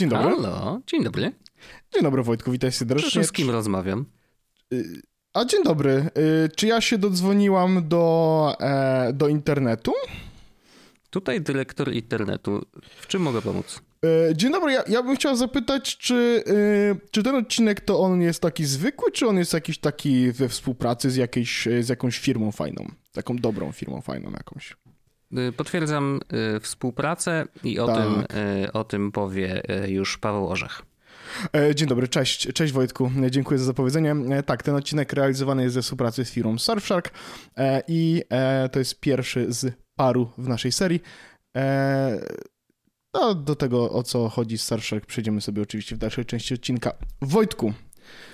Dzień dobry. Halo, dzień dobry. Dzień dobry Wojtku, witaj serdecznie. Proszę, z kim rozmawiam? A dzień dobry, y, czy ja się dodzwoniłam do, e, do internetu? Tutaj dyrektor internetu. W czym mogę pomóc? E, Dzień dobry, ja, ja bym chciał zapytać, czy, y, czy ten odcinek to on jest taki zwykły, czy on jest jakiś taki we współpracy z, jakiejś, z jakąś firmą fajną? Taką dobrą firmą fajną jakąś. Y, Potwierdzam y, współpracę i o, Tak. tym, y, o tym powie już Paweł Orzech. E, Dzień dobry, cześć, cześć Wojtku, dziękuję za zapowiedzenie. E, Tak, ten odcinek realizowany jest ze współpracy z firmą Surfshark e, i to jest pierwszy z paru w naszej serii. No, do tego, o co chodzi z Surfshark, przejdziemy sobie oczywiście w dalszej części odcinka. Wojtku,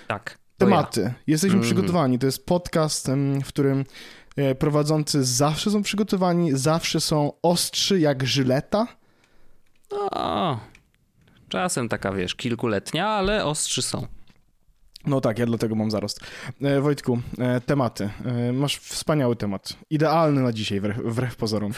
Tak. to ja. tematy. Jesteśmy Mhm. przygotowani. To jest podcast, w którym prowadzący zawsze są przygotowani, zawsze są ostrzy jak żyleta. O, czasem taka, wiesz, kilkuletnia, ale ostrzy są. No tak, ja dlatego mam zarost. E, Wojtku, e, tematy. E, masz wspaniały temat. Idealny na dzisiaj, wbrew, wbrew pozorom.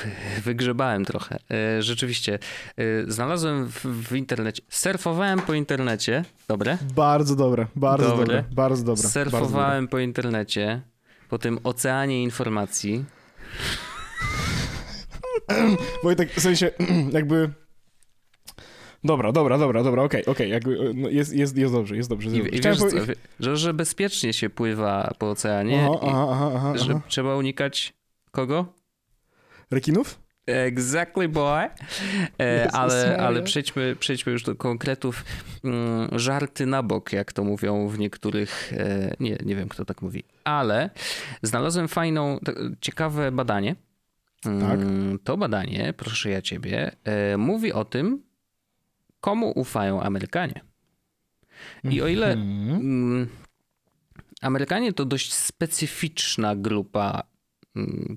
Wygrzebałem trochę. E, Rzeczywiście. e, Znalazłem w, w internecie, surfowałem po internecie, dobre? Bardzo dobre, bardzo Dobre. dobre, bardzo dobre. bardzo dobre. Surfowałem po internecie, po tym oceanie informacji. Wojtek, w sensie, jakby... Dobra, dobra, dobra, dobra, okej, okej, jakby, no, jest, jest, jest dobrze, jest dobrze. I, i wiesz co, że, że bezpiecznie się pływa po oceanie Aha, aha, aha, aha, i że aha. trzeba unikać kogo? Rekinów? Exactly boy. E, ale, ale przejdźmy, przejdźmy już do konkretów. Mm, żarty na bok, jak to mówią w niektórych. E, nie, nie wiem, kto tak mówi. Ale znalazłem fajną, ciekawe badanie. Mm, To badanie, proszę ja ciebie, e, mówi o tym, komu ufają Amerykanie. I o ile Mhm. Mm, Amerykanie to dość specyficzna grupa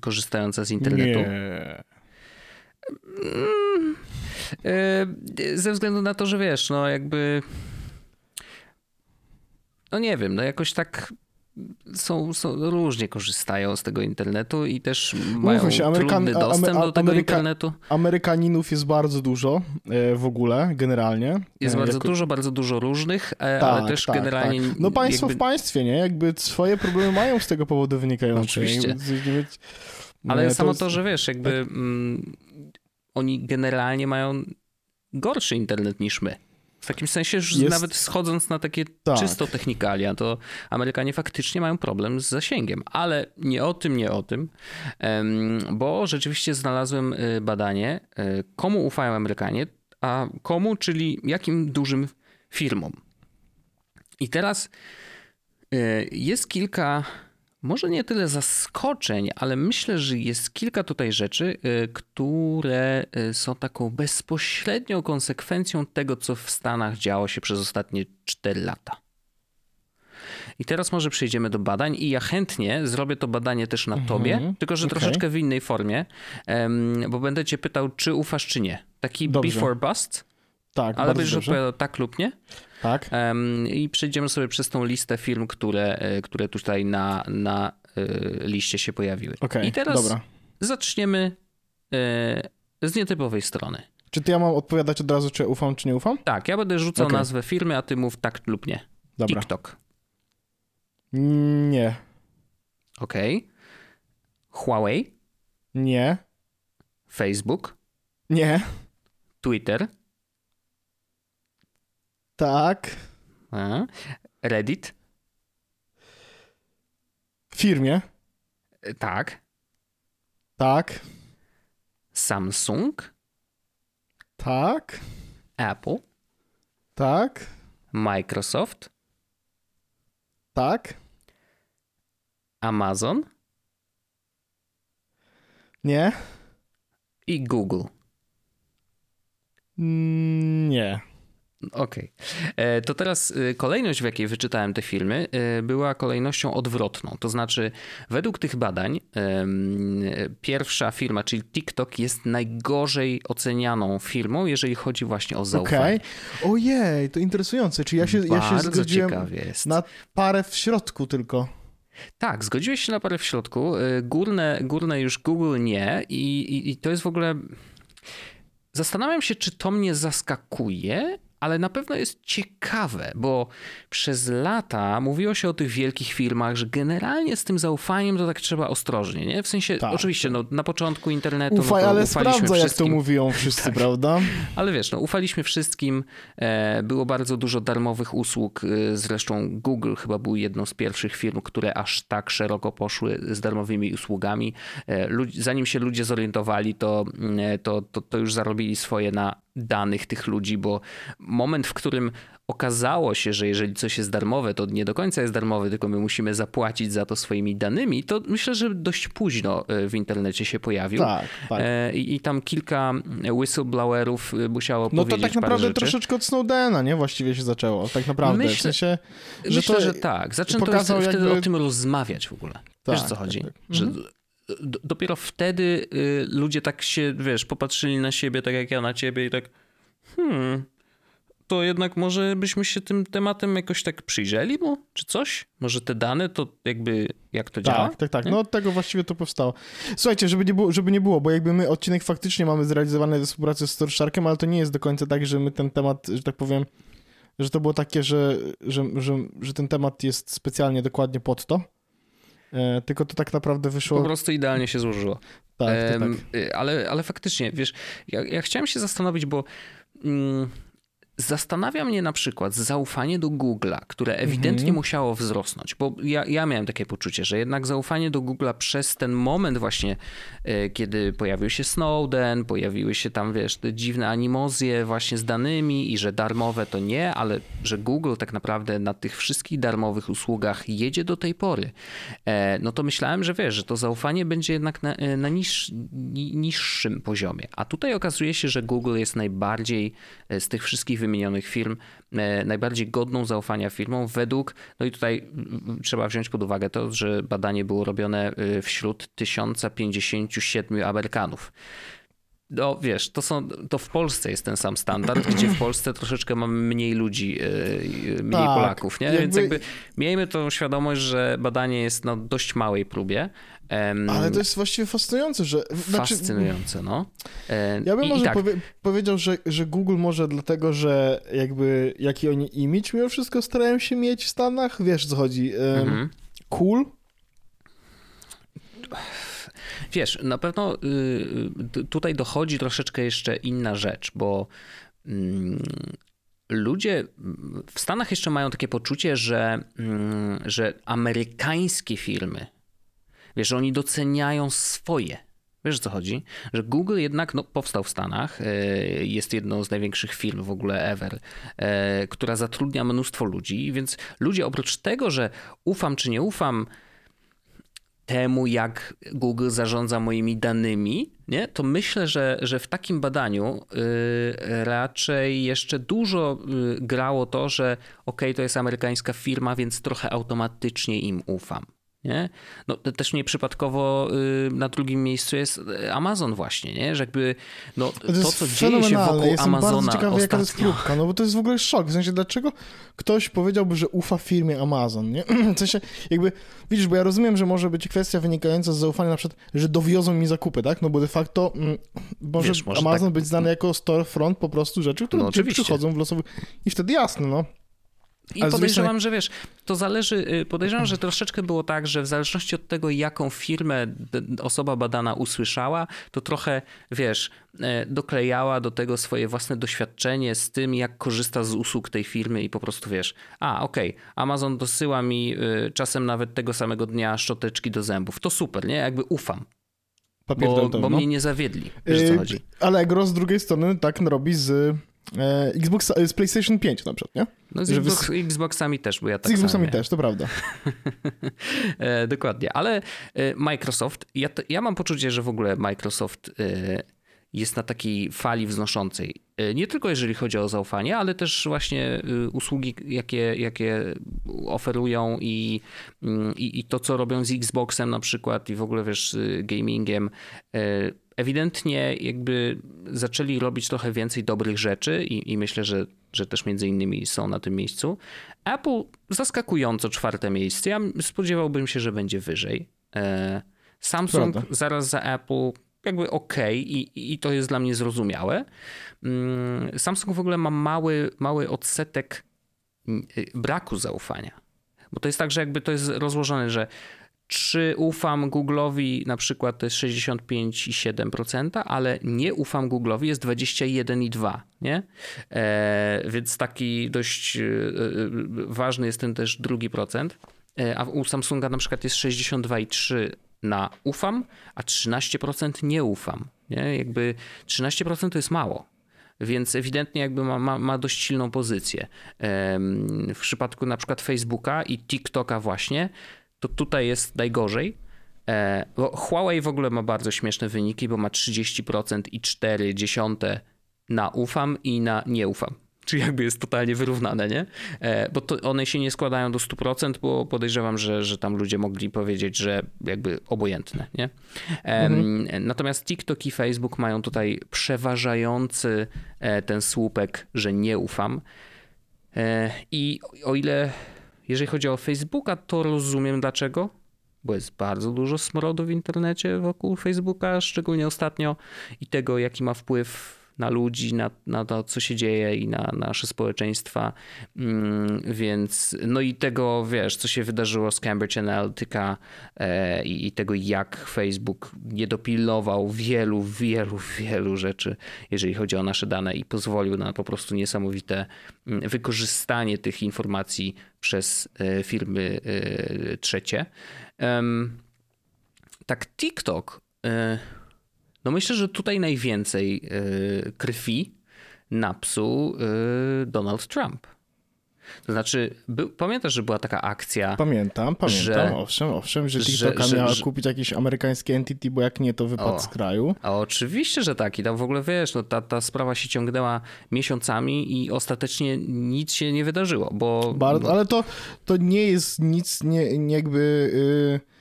korzystająca z internetu. Nie. Mm, e, Ze względu na to, że wiesz, no jakby. No nie wiem, no jakoś tak są, są różnie korzystają z tego internetu i też mają się, Amerykan- trudny dostęp a- do tego Ameryka- internetu. Amerykaninów jest bardzo dużo e, w ogóle, generalnie. Jest E, bardzo jako- dużo, bardzo dużo różnych, e, Tak, ale też tak, generalnie. tak. No państwo jakby... w państwie, nie? Jakby swoje problemy mają z tego powodu wynikające. Oczywiście. Jakby- Ale nie, samo jest- to, że wiesz, jakby mm, oni generalnie mają gorszy internet niż my. W takim sensie, że Jest- nawet schodząc na takie Tak. czysto technikalia, to Amerykanie faktycznie mają problem z zasięgiem. Ale nie o tym, nie o tym, bo rzeczywiście znalazłem y, badanie, y, komu ufają Amerykanie, a komu, czyli jakim dużym firmom. I teraz y, jest kilka, może nie tyle zaskoczeń, ale myślę, że jest kilka tutaj rzeczy, y, które y, są taką bezpośrednią konsekwencją tego, co w Stanach działo się przez ostatnie 4 lata. I teraz może przejdziemy do badań i ja chętnie zrobię to badanie też na tobie, tylko że okej. troszeczkę w innej formie, bo będę cię pytał, czy ufasz, czy nie. Taki Dobrze. before bust, Tak, ale będziesz dobrze. odpowiadał tak lub nie. Tak. I przejdziemy sobie przez tą listę firm, które, e, które tutaj na, na e, liście się pojawiły. Okej, I teraz dobra. zaczniemy e, z nietypowej strony. Czy to ja mam odpowiadać od razu, czy ufam, czy nie ufam? Tak, ja będę rzucał Okej. nazwę firmy, a ty mów tak lub nie. Dobra. TikTok. Nie. Ok. Huawei, Nie. Facebook, Nie. Twitter, Tak. a, Reddit, W firmie. e, tak, Tak. Samsung, Tak. Apple, Tak. Microsoft, Tak. Amazon Nie. i Google. Mm, Nie. Okej. E, To teraz y, kolejność, w jakiej wyczytałem te filmy, y, była kolejnością odwrotną. To znaczy, według tych badań, pierwsza firma, czyli TikTok, jest najgorzej ocenianą firmą, jeżeli chodzi właśnie o zaufanie. Ojej, to interesujące. Czy ja się, ja się zgodziłem na parę w środku tylko. Tak, zgodziłeś się na parę w środku. Górne, górne już Google nie i, i, i to jest w ogóle... zastanawiam się, czy to mnie zaskakuje, ale na pewno jest ciekawe, bo przez lata mówiło się o tych wielkich firmach, że generalnie z tym zaufaniem to tak trzeba ostrożnie, nie? W sensie, tak, oczywiście, no, na początku internetu... Ufaj, no ale sprawdza, jak to mówią wszyscy, tak. prawda? Ale wiesz, no, ufaliśmy wszystkim, e, było bardzo dużo darmowych usług, e, zresztą Google chyba był jedną z pierwszych firm, które aż tak szeroko poszły z darmowymi usługami. E, zanim się ludzie zorientowali, to, to, to, to już zarobili swoje na danych tych ludzi, bo moment, w którym okazało się, że jeżeli coś jest darmowe, to nie do końca jest darmowe, tylko my musimy zapłacić za to swoimi danymi, to myślę, że dość późno e, w internecie się pojawił. Tak, tak. E, I, I, tam kilka whistleblowerów e, musiało no powiedzieć No to tak naprawdę troszeczkę od Snowdena, nie? Właściwie się zaczęło, tak naprawdę. Myślę, w sensie, że, myślę, to że tak. Zaczęto wtedy jakby... o tym rozmawiać w ogóle. Tak, Wiesz co tak, chodzi? Tak, tak. Że mhm dopiero wtedy y, ludzie tak się, wiesz, popatrzyli na siebie, tak jak ja na ciebie i tak, hmm, to jednak może byśmy się tym tematem jakoś tak przyjrzeli mu, czy coś? Może te dane to jakby, jak to tak, działa? Tak, tak, tak. No od tego właściwie to powstało. Słuchajcie, żeby nie, było, żeby nie było, bo jakby my odcinek faktycznie mamy zrealizowany we współpracy z Storsharkiem, ale to nie jest do końca tak, że my ten temat, że tak powiem, że to było takie, że, że, że, że ten temat jest specjalnie dokładnie pod to, tylko to tak naprawdę wyszło. Po prostu idealnie się złożyło. Tak, tak. Y, ale, ale faktycznie, wiesz, ja, ja chciałem się zastanowić, bo. Mm, Zastanawia mnie na przykład zaufanie do Google'a, które ewidentnie mhm. musiało wzrosnąć, bo ja, ja miałem takie poczucie, że jednak zaufanie do Google'a przez ten moment właśnie, e, kiedy pojawił się Snowden, pojawiły się tam, wiesz, te dziwne animozje właśnie z danymi i że darmowe to nie, ale że Google tak naprawdę na tych wszystkich darmowych usługach jedzie do tej pory, e, no to myślałem, że wiesz, że to zaufanie będzie jednak na, e, na niż, niższym poziomie. A tutaj okazuje się, że Google jest najbardziej z tych wszystkich wymienionych firm e, najbardziej godną zaufania firmą według, no i tutaj trzeba wziąć pod uwagę to, że badanie było robione e, wśród 1057 Amerykanów. No wiesz, to, są, to w Polsce jest ten sam standard, gdzie w Polsce troszeczkę mamy mniej ludzi, e, mniej tak, Polaków, nie? Jakby... Więc jakby miejmy tą świadomość, że badanie jest na dość małej próbie. Ale to jest właściwie fascynujące, że... Znaczy... Fascynujące, no. Ja bym I, może i tak. powie powiedział, że, że Google może dlatego, że jakby jaki oni image mimo wszystko starają się mieć w Stanach, wiesz co chodzi, mhm. cool? Wiesz, na pewno y, tutaj dochodzi troszeczkę jeszcze inna rzecz, bo mm, ludzie w Stanach jeszcze mają takie poczucie, że, mm, że amerykańskie firmy, wiesz, że oni doceniają swoje. Wiesz o co chodzi? Że Google jednak no, powstał w Stanach, y, jest jedną z największych firm w ogóle ever, y, która zatrudnia mnóstwo ludzi, więc ludzie oprócz tego, że ufam czy nie ufam temu, jak Google zarządza moimi danymi, nie? to myślę, że, że w takim badaniu yy, raczej jeszcze dużo grało to, że ok, to jest amerykańska firma, więc trochę automatycznie im ufam. Nie? No, też nieprzypadkowo y, na drugim miejscu jest Amazon właśnie, nie? że jakby no, to, to co dzieje się wokół Jestem Amazona bardzo ciekawy, ostatnio... jaka to jest próbka, no bo to jest w ogóle szok, w sensie dlaczego ktoś powiedziałby, że ufa firmie Amazon, nie? W sensie jakby, widzisz, bo ja rozumiem, że może być kwestia wynikająca z zaufania na przykład, że dowiozą mi zakupy, tak? No bo de facto mm, może, Wiesz, może Amazon tak... być znany jako storefront po prostu rzeczy, które no, przychodzą w losowych i wtedy jasne, no. I podejrzewam, że wiesz, to zależy, y, podejrzewam, że troszeczkę było tak, że w zależności od tego, jaką firmę osoba badana usłyszała, to trochę, wiesz, e, doklejała do tego swoje własne doświadczenie z tym, jak korzysta z usług tej firmy i po prostu wiesz, a okej, okay, Amazon dosyła mi y, czasem nawet tego samego dnia szczoteczki do zębów, to super, nie? Jakby ufam. Papier bo, bo no. mnie nie zawiedli, wiesz co yy, chodzi. Ale Allegro z drugiej strony tak robi z Xbox, e, z PlayStation 5 na przykład, nie? No z Xbox, Xboxami też, bo ja tak Z Xboxami też, to prawda. e, dokładnie, ale e, Microsoft, ja, ja mam poczucie, że w ogóle Microsoft e, jest na takiej fali wznoszącej. E, nie tylko jeżeli chodzi o zaufanie, ale też właśnie usługi, jakie, jakie oferują i, mm, i, i to, co robią z Xboxem na przykład i w ogóle wiesz, gamingiem ewidentnie jakby zaczęli robić trochę więcej dobrych rzeczy i, i, myślę, że, że też między innymi są na tym miejscu. Apple zaskakująco czwarte miejsce. Ja spodziewałbym się, że będzie wyżej. E, Samsung Prawda. zaraz za Apple jakby ok i, i to jest dla mnie zrozumiałe. Mm, Samsung w ogóle ma mały, mały odsetek mm, braku zaufania. Bo to jest tak, że jakby to jest rozłożone, że czy ufam Google'owi na przykład to jest 65,7%, ale nie ufam Google'owi jest 21,2%, nie? E, więc taki dość e, e, ważny jest ten też drugi procent. E, a u Samsunga na przykład jest 62,3% na ufam, a 13% nie ufam. Nie? Jakby 13% to jest mało. Więc ewidentnie jakby ma, ma, ma dość silną pozycję. W przypadku na przykład Facebooka i TikToka właśnie, to tutaj jest najgorzej. E, bo Huawei w ogóle ma bardzo śmieszne wyniki, bo ma 30% i 4 dziesiąte na ufam i na nie ufam. Czyli jakby jest totalnie wyrównane, nie? E, bo to one się nie składają do 100%, bo podejrzewam, że, że tam ludzie mogli powiedzieć, że jakby obojętne, nie? Mhm. Natomiast TikTok i Facebook mają tutaj przeważający e, ten słupek, że nie ufam. I o ile jeżeli chodzi o Facebooka, to rozumiem dlaczego, bo jest bardzo dużo smrodu w internecie wokół Facebooka, szczególnie ostatnio i tego, jaki ma wpływ na ludzi, na, na to, co się dzieje i na nasze społeczeństwa. Mm, więc, no i tego, wiesz, co się wydarzyło z Cambridge Analytica e, i, i tego, jak Facebook nie dopilnował wielu, wielu, wielu rzeczy, jeżeli chodzi o nasze dane i pozwolił na po prostu niesamowite mm, wykorzystanie tych informacji przez e, firmy e, trzecie. Tak, TikTok e, no myślę, że tutaj najwięcej krwi napsuł Donald Trump. To znaczy, był, pamiętasz, że była taka akcja? Pamiętam, pamiętam, że, owszem, owszem, że TikToka że, miała że, kupić jakiś amerykański entity, bo jak nie, to wypadł o, z kraju. A oczywiście, że tak. I tam w ogóle, wiesz, no ta, ta sprawa się ciągnęła miesiącami i ostatecznie nic się nie wydarzyło, bo... Bardzo, ale to, to nie jest nic, nie, nie jakby... Yy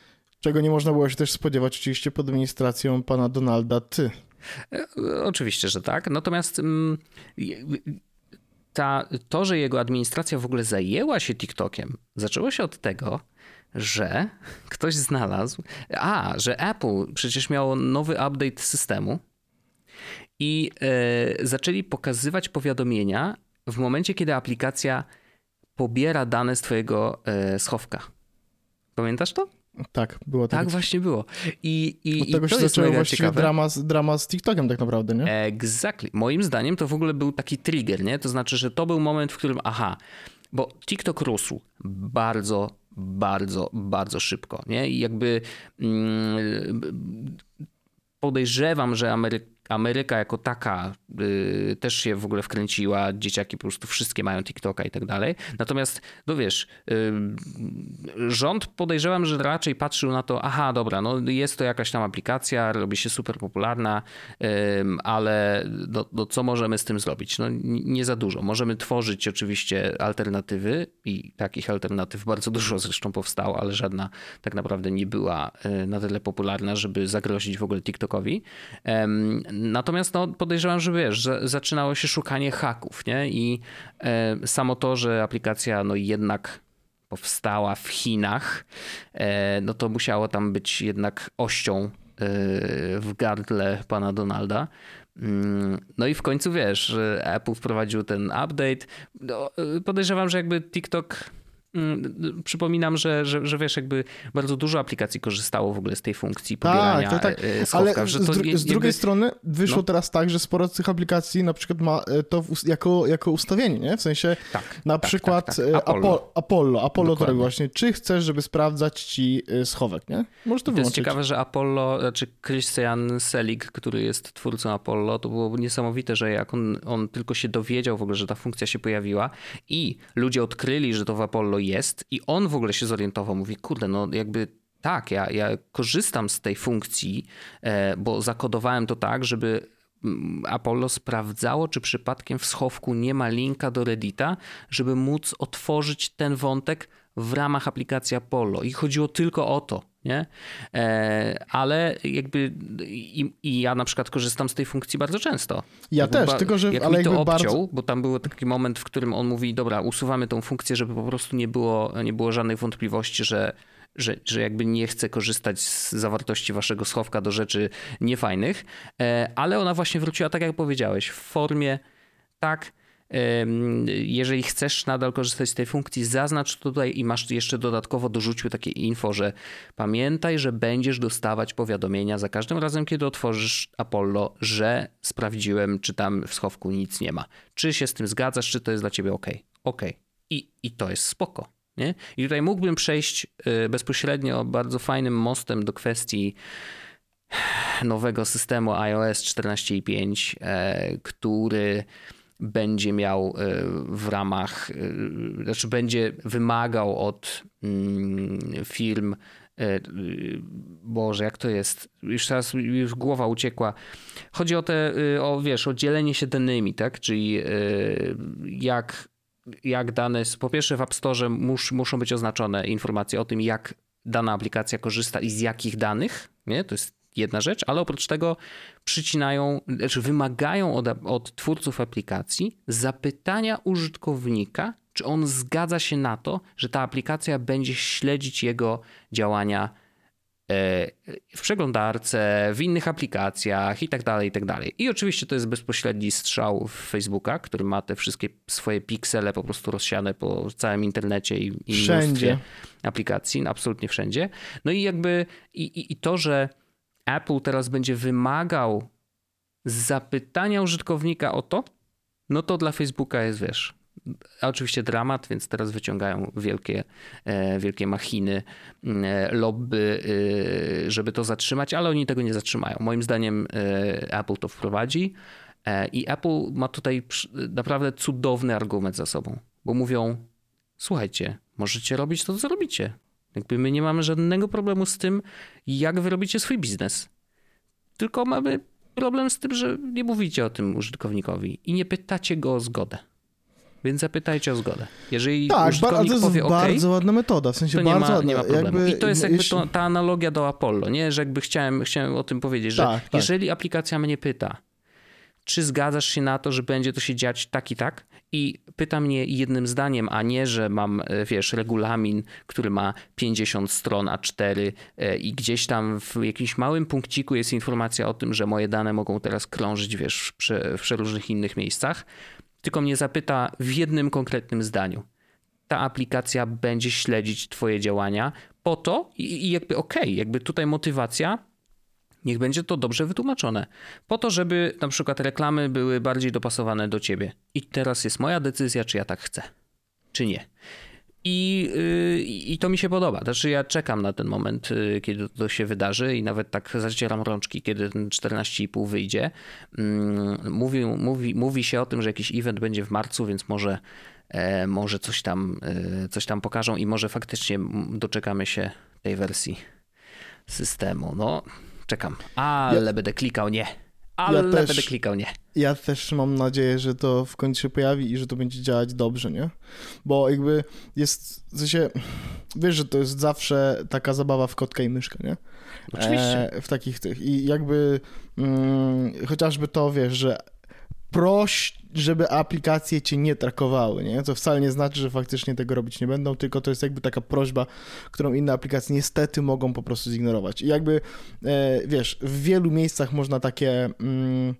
Czego nie można było się też spodziewać oczywiście pod administracją pana Donalda Ty. E, oczywiście, że tak. Natomiast mm, ta, to, że jego administracja w ogóle zajęła się TikTokiem, zaczęło się od tego, że ktoś znalazł, a, że Apple przecież miało nowy update systemu i e, zaczęli pokazywać powiadomienia w momencie, kiedy aplikacja pobiera dane z twojego e, schowka. Pamiętasz to? Tak, było tak. Tak właśnie było. I, i, Od tego i to się zaczęło właściwie drama z, drama z TikTokiem tak naprawdę, nie? Exactly. Moim zdaniem to w ogóle był taki trigger, nie? To znaczy, że to był moment, w którym aha, bo TikTok rósł bardzo, bardzo, bardzo szybko, nie? I jakby mm, podejrzewam, że Amery Ameryka jako taka y, też się w ogóle wkręciła, dzieciaki po prostu wszystkie mają TikToka i tak dalej. Natomiast, no wiesz, y, rząd podejrzewam, że raczej patrzył na to, aha, dobra, no jest to jakaś tam aplikacja, robi się super popularna, y, ale no, no, co możemy z tym zrobić? No nie za dużo. Możemy tworzyć oczywiście alternatywy i takich alternatyw bardzo dużo zresztą powstało, ale żadna tak naprawdę nie była y, na tyle popularna, żeby zagrozić w ogóle TikTokowi. Natomiast no, podejrzewam, że wiesz, że zaczynało się szukanie haków, nie? I e, samo to, że aplikacja no jednak powstała w Chinach, e, no to musiało tam być jednak ością e, w gardle pana Donalda. Mm, no i w końcu wiesz, Apple wprowadził ten update. No, e, podejrzewam, że jakby TikTok przypominam, że, że, że wiesz, jakby bardzo dużo aplikacji korzystało w ogóle z tej funkcji tak, pobierania tak, tak, tak. Schowka, Ale że to z, dru z drugiej strony wyszło no. teraz tak, że sporo z tych aplikacji na przykład ma e, to jako, jako ustawienie, nie? W sensie tak, na tak, przykład tak, e, Apollo. Apollo, Apollo to właśnie, czy chcesz, żeby sprawdzać ci e, schowek, nie? Możesz to, to wyłączyć. jest ciekawe, że Apollo, czy znaczy Christian Selig, który jest twórcą Apollo, to było niesamowite, że jak on, on tylko się dowiedział w ogóle, że ta funkcja się pojawiła i ludzie odkryli, że to w Apollo jest i on w ogóle się zorientował, mówi, kurde, no jakby tak, ja, ja korzystam z tej funkcji, e, bo zakodowałem to tak, żeby mm, Apollo sprawdzało, czy przypadkiem w schowku nie ma linka do Reddita, żeby móc otworzyć ten wątek w ramach aplikacji Apollo. I chodziło tylko o to nie? E, ale jakby i, i, ja na przykład korzystam z tej funkcji bardzo często. Ja też, ba, tylko że jak ale mi to obciął, bardzo... bo tam był taki moment, w którym on mówi, dobra, usuwamy tą funkcję, żeby po prostu nie było, nie było żadnych wątpliwości, że że, że jakby nie chce korzystać z zawartości waszego schowka do rzeczy niefajnych, ale ona właśnie wróciła, tak jak powiedziałeś, w formie tak, jeżeli chcesz nadal korzystać z tej funkcji, zaznacz tutaj i masz jeszcze dodatkowo dorzucił takie info, że pamiętaj, że będziesz dostawać powiadomienia za każdym razem, kiedy otworzysz Apollo, że sprawdziłem, czy tam w schowku nic nie ma. Czy się z tym zgadzasz, czy to jest dla ciebie ok? Ok. I, i to jest spoko. Nie? I tutaj mógłbym przejść y, bezpośrednio bardzo fajnym mostem do kwestii nowego systemu iOS 14.5, e, który będzie miał e, w ramach, e, znaczy będzie wymagał od mm, firm, e, Boże, jak to jest? Już teraz już głowa uciekła. Chodzi o te, o wiesz, o dzielenie się danymi, tak? Czyli jak, jak dane, po pierwsze w App Store mus, muszą być oznaczone informacje o tym, jak dana aplikacja korzysta i z jakich danych, nie? To jest jedna rzecz, ale oprócz tego przycinają, znaczy wymagają od, od twórców aplikacji zapytania użytkownika, czy on zgadza się na to, że ta aplikacja będzie śledzić jego działania e, w przeglądarce, w innych aplikacjach i tak dalej, i tak dalej. I oczywiście to jest bezpośredni strzał w Facebooka, który ma te wszystkie swoje piksele po prostu rozsiane po całym internecie i, i wszędzie aplikacji, absolutnie wszędzie. No i jakby i, i, i to, że Apple teraz będzie wymagał zapytania użytkownika o to, no to dla Facebooka jest, wiesz, oczywiście dramat, więc teraz wyciągają wielkie, e, wielkie machiny, e, lobby, e, żeby to zatrzymać, ale oni tego nie zatrzymają. Moim zdaniem Apple to wprowadzi i Apple ma tutaj naprawdę cudowny argument za sobą, bo mówią, słuchajcie, możecie robić to, co robicie. Jakby my nie mamy żadnego problemu z tym, jak wy robicie swój biznes. Tylko mamy problem z tym, że nie mówicie o tym użytkownikowi i nie pytacie go o zgodę. Więc zapytajcie o zgodę. Jeżeli tak, użytkownik to jest powie bardzo ładna metoda, w sensie to bardzo nie ma, ładna. nie ma problemu. Jakby, I to jest jakby jeśli... to, ta analogia do Apollo, nie? Że jakby chciałem, chciałem o tym powiedzieć, że tak, tak. jeżeli aplikacja mnie pyta, czy zgadzasz się na to, że będzie to się dziać tak i tak? I pyta mnie jednym zdaniem, a nie, że mam, e, wiesz, regulamin, który ma 50 stron A4 e, i gdzieś tam w jakimś małym punkciku jest informacja o tym, że moje dane mogą teraz krążyć, wiesz, w przeróżnych innych miejscach. Tylko mnie zapyta w jednym konkretnym zdaniu. Ta aplikacja będzie śledzić Twoje działania po to i, i jakby okej, okay, jakby tutaj motywacja Niech będzie to dobrze wytłumaczone. Po to, żeby na przykład reklamy były bardziej dopasowane do ciebie. I teraz jest moja decyzja, czy ja tak chcę, czy nie. I, yy, I to mi się podoba. Znaczy, ja czekam na ten moment, yy, kiedy to się wydarzy, i nawet tak zacieram rączki, kiedy ten 14,5 wyjdzie. Yy, mówi, mówi, mówi się o tym, że jakiś event będzie w marcu, więc może, e, może coś, tam, e, coś tam pokażą i może faktycznie doczekamy się tej wersji systemu. No, czekam. Ale ja, będę klikał nie. Ale ja też, będę klikał nie. Ja też mam nadzieję, że to w końcu się pojawi i że to będzie działać dobrze, nie? Bo jakby jest, w sensie, wiesz, że to jest zawsze taka zabawa w kotka i myszkę, nie? Oczywiście. E, w takich tych. I jakby mm, chociażby to, wiesz, że proś, żeby aplikacje cię nie trakowały, nie? To wcale nie znaczy, że faktycznie tego robić nie będą, tylko to jest jakby taka prośba, którą inne aplikacje niestety mogą po prostu zignorować. I jakby, e, wiesz, w wielu miejscach można takie, mm,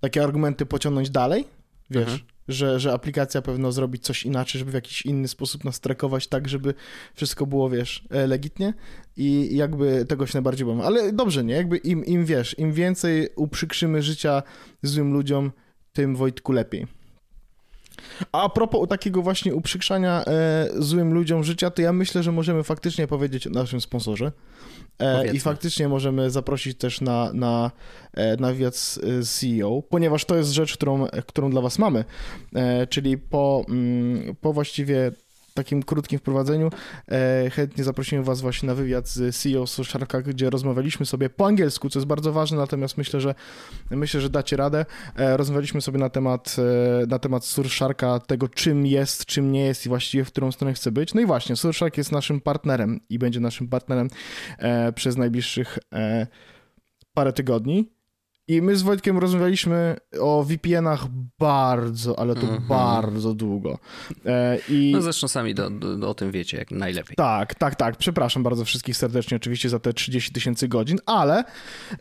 takie argumenty pociągnąć dalej, wiesz, mhm. że, że aplikacja pewno zrobi coś inaczej, żeby w jakiś inny sposób nas trakować, tak, żeby wszystko było, wiesz, e, legitnie i jakby tego się najbardziej boję. Ale dobrze, nie? Jakby im, im, wiesz, im więcej uprzykrzymy życia złym ludziom, tym Wojtku lepiej. A propos takiego właśnie uprzykrzania e, złym ludziom życia, to ja myślę, że możemy faktycznie powiedzieć o naszym sponsorze. E, I faktycznie możemy zaprosić też na, na, e, na wywiad z, z CEO, ponieważ to jest rzecz, którą, którą dla Was mamy. E, czyli po, mm, po właściwie takim krótkim wprowadzeniu e, chętnie zaprosimy Was właśnie na wywiad z CEO Sharka, gdzie rozmawialiśmy sobie po angielsku, co jest bardzo ważne, natomiast myślę, że myślę, że dacie radę. E, rozmawialiśmy sobie na temat, e, na temat Surfsharka, tego czym jest, czym nie jest i właściwie w którą stronę chce być. No i właśnie, Surfshark jest naszym partnerem i będzie naszym partnerem przez najbliższych parę tygodni. I my z Wojtkiem rozmawialiśmy o VPN-ach bardzo, ale to Mhm. bardzo długo. E, I No zresztą sami do, do, o tym wiecie jak najlepiej. tak, tak, tak. Przepraszam bardzo wszystkich serdecznie oczywiście za te 30 tysięcy godzin, ale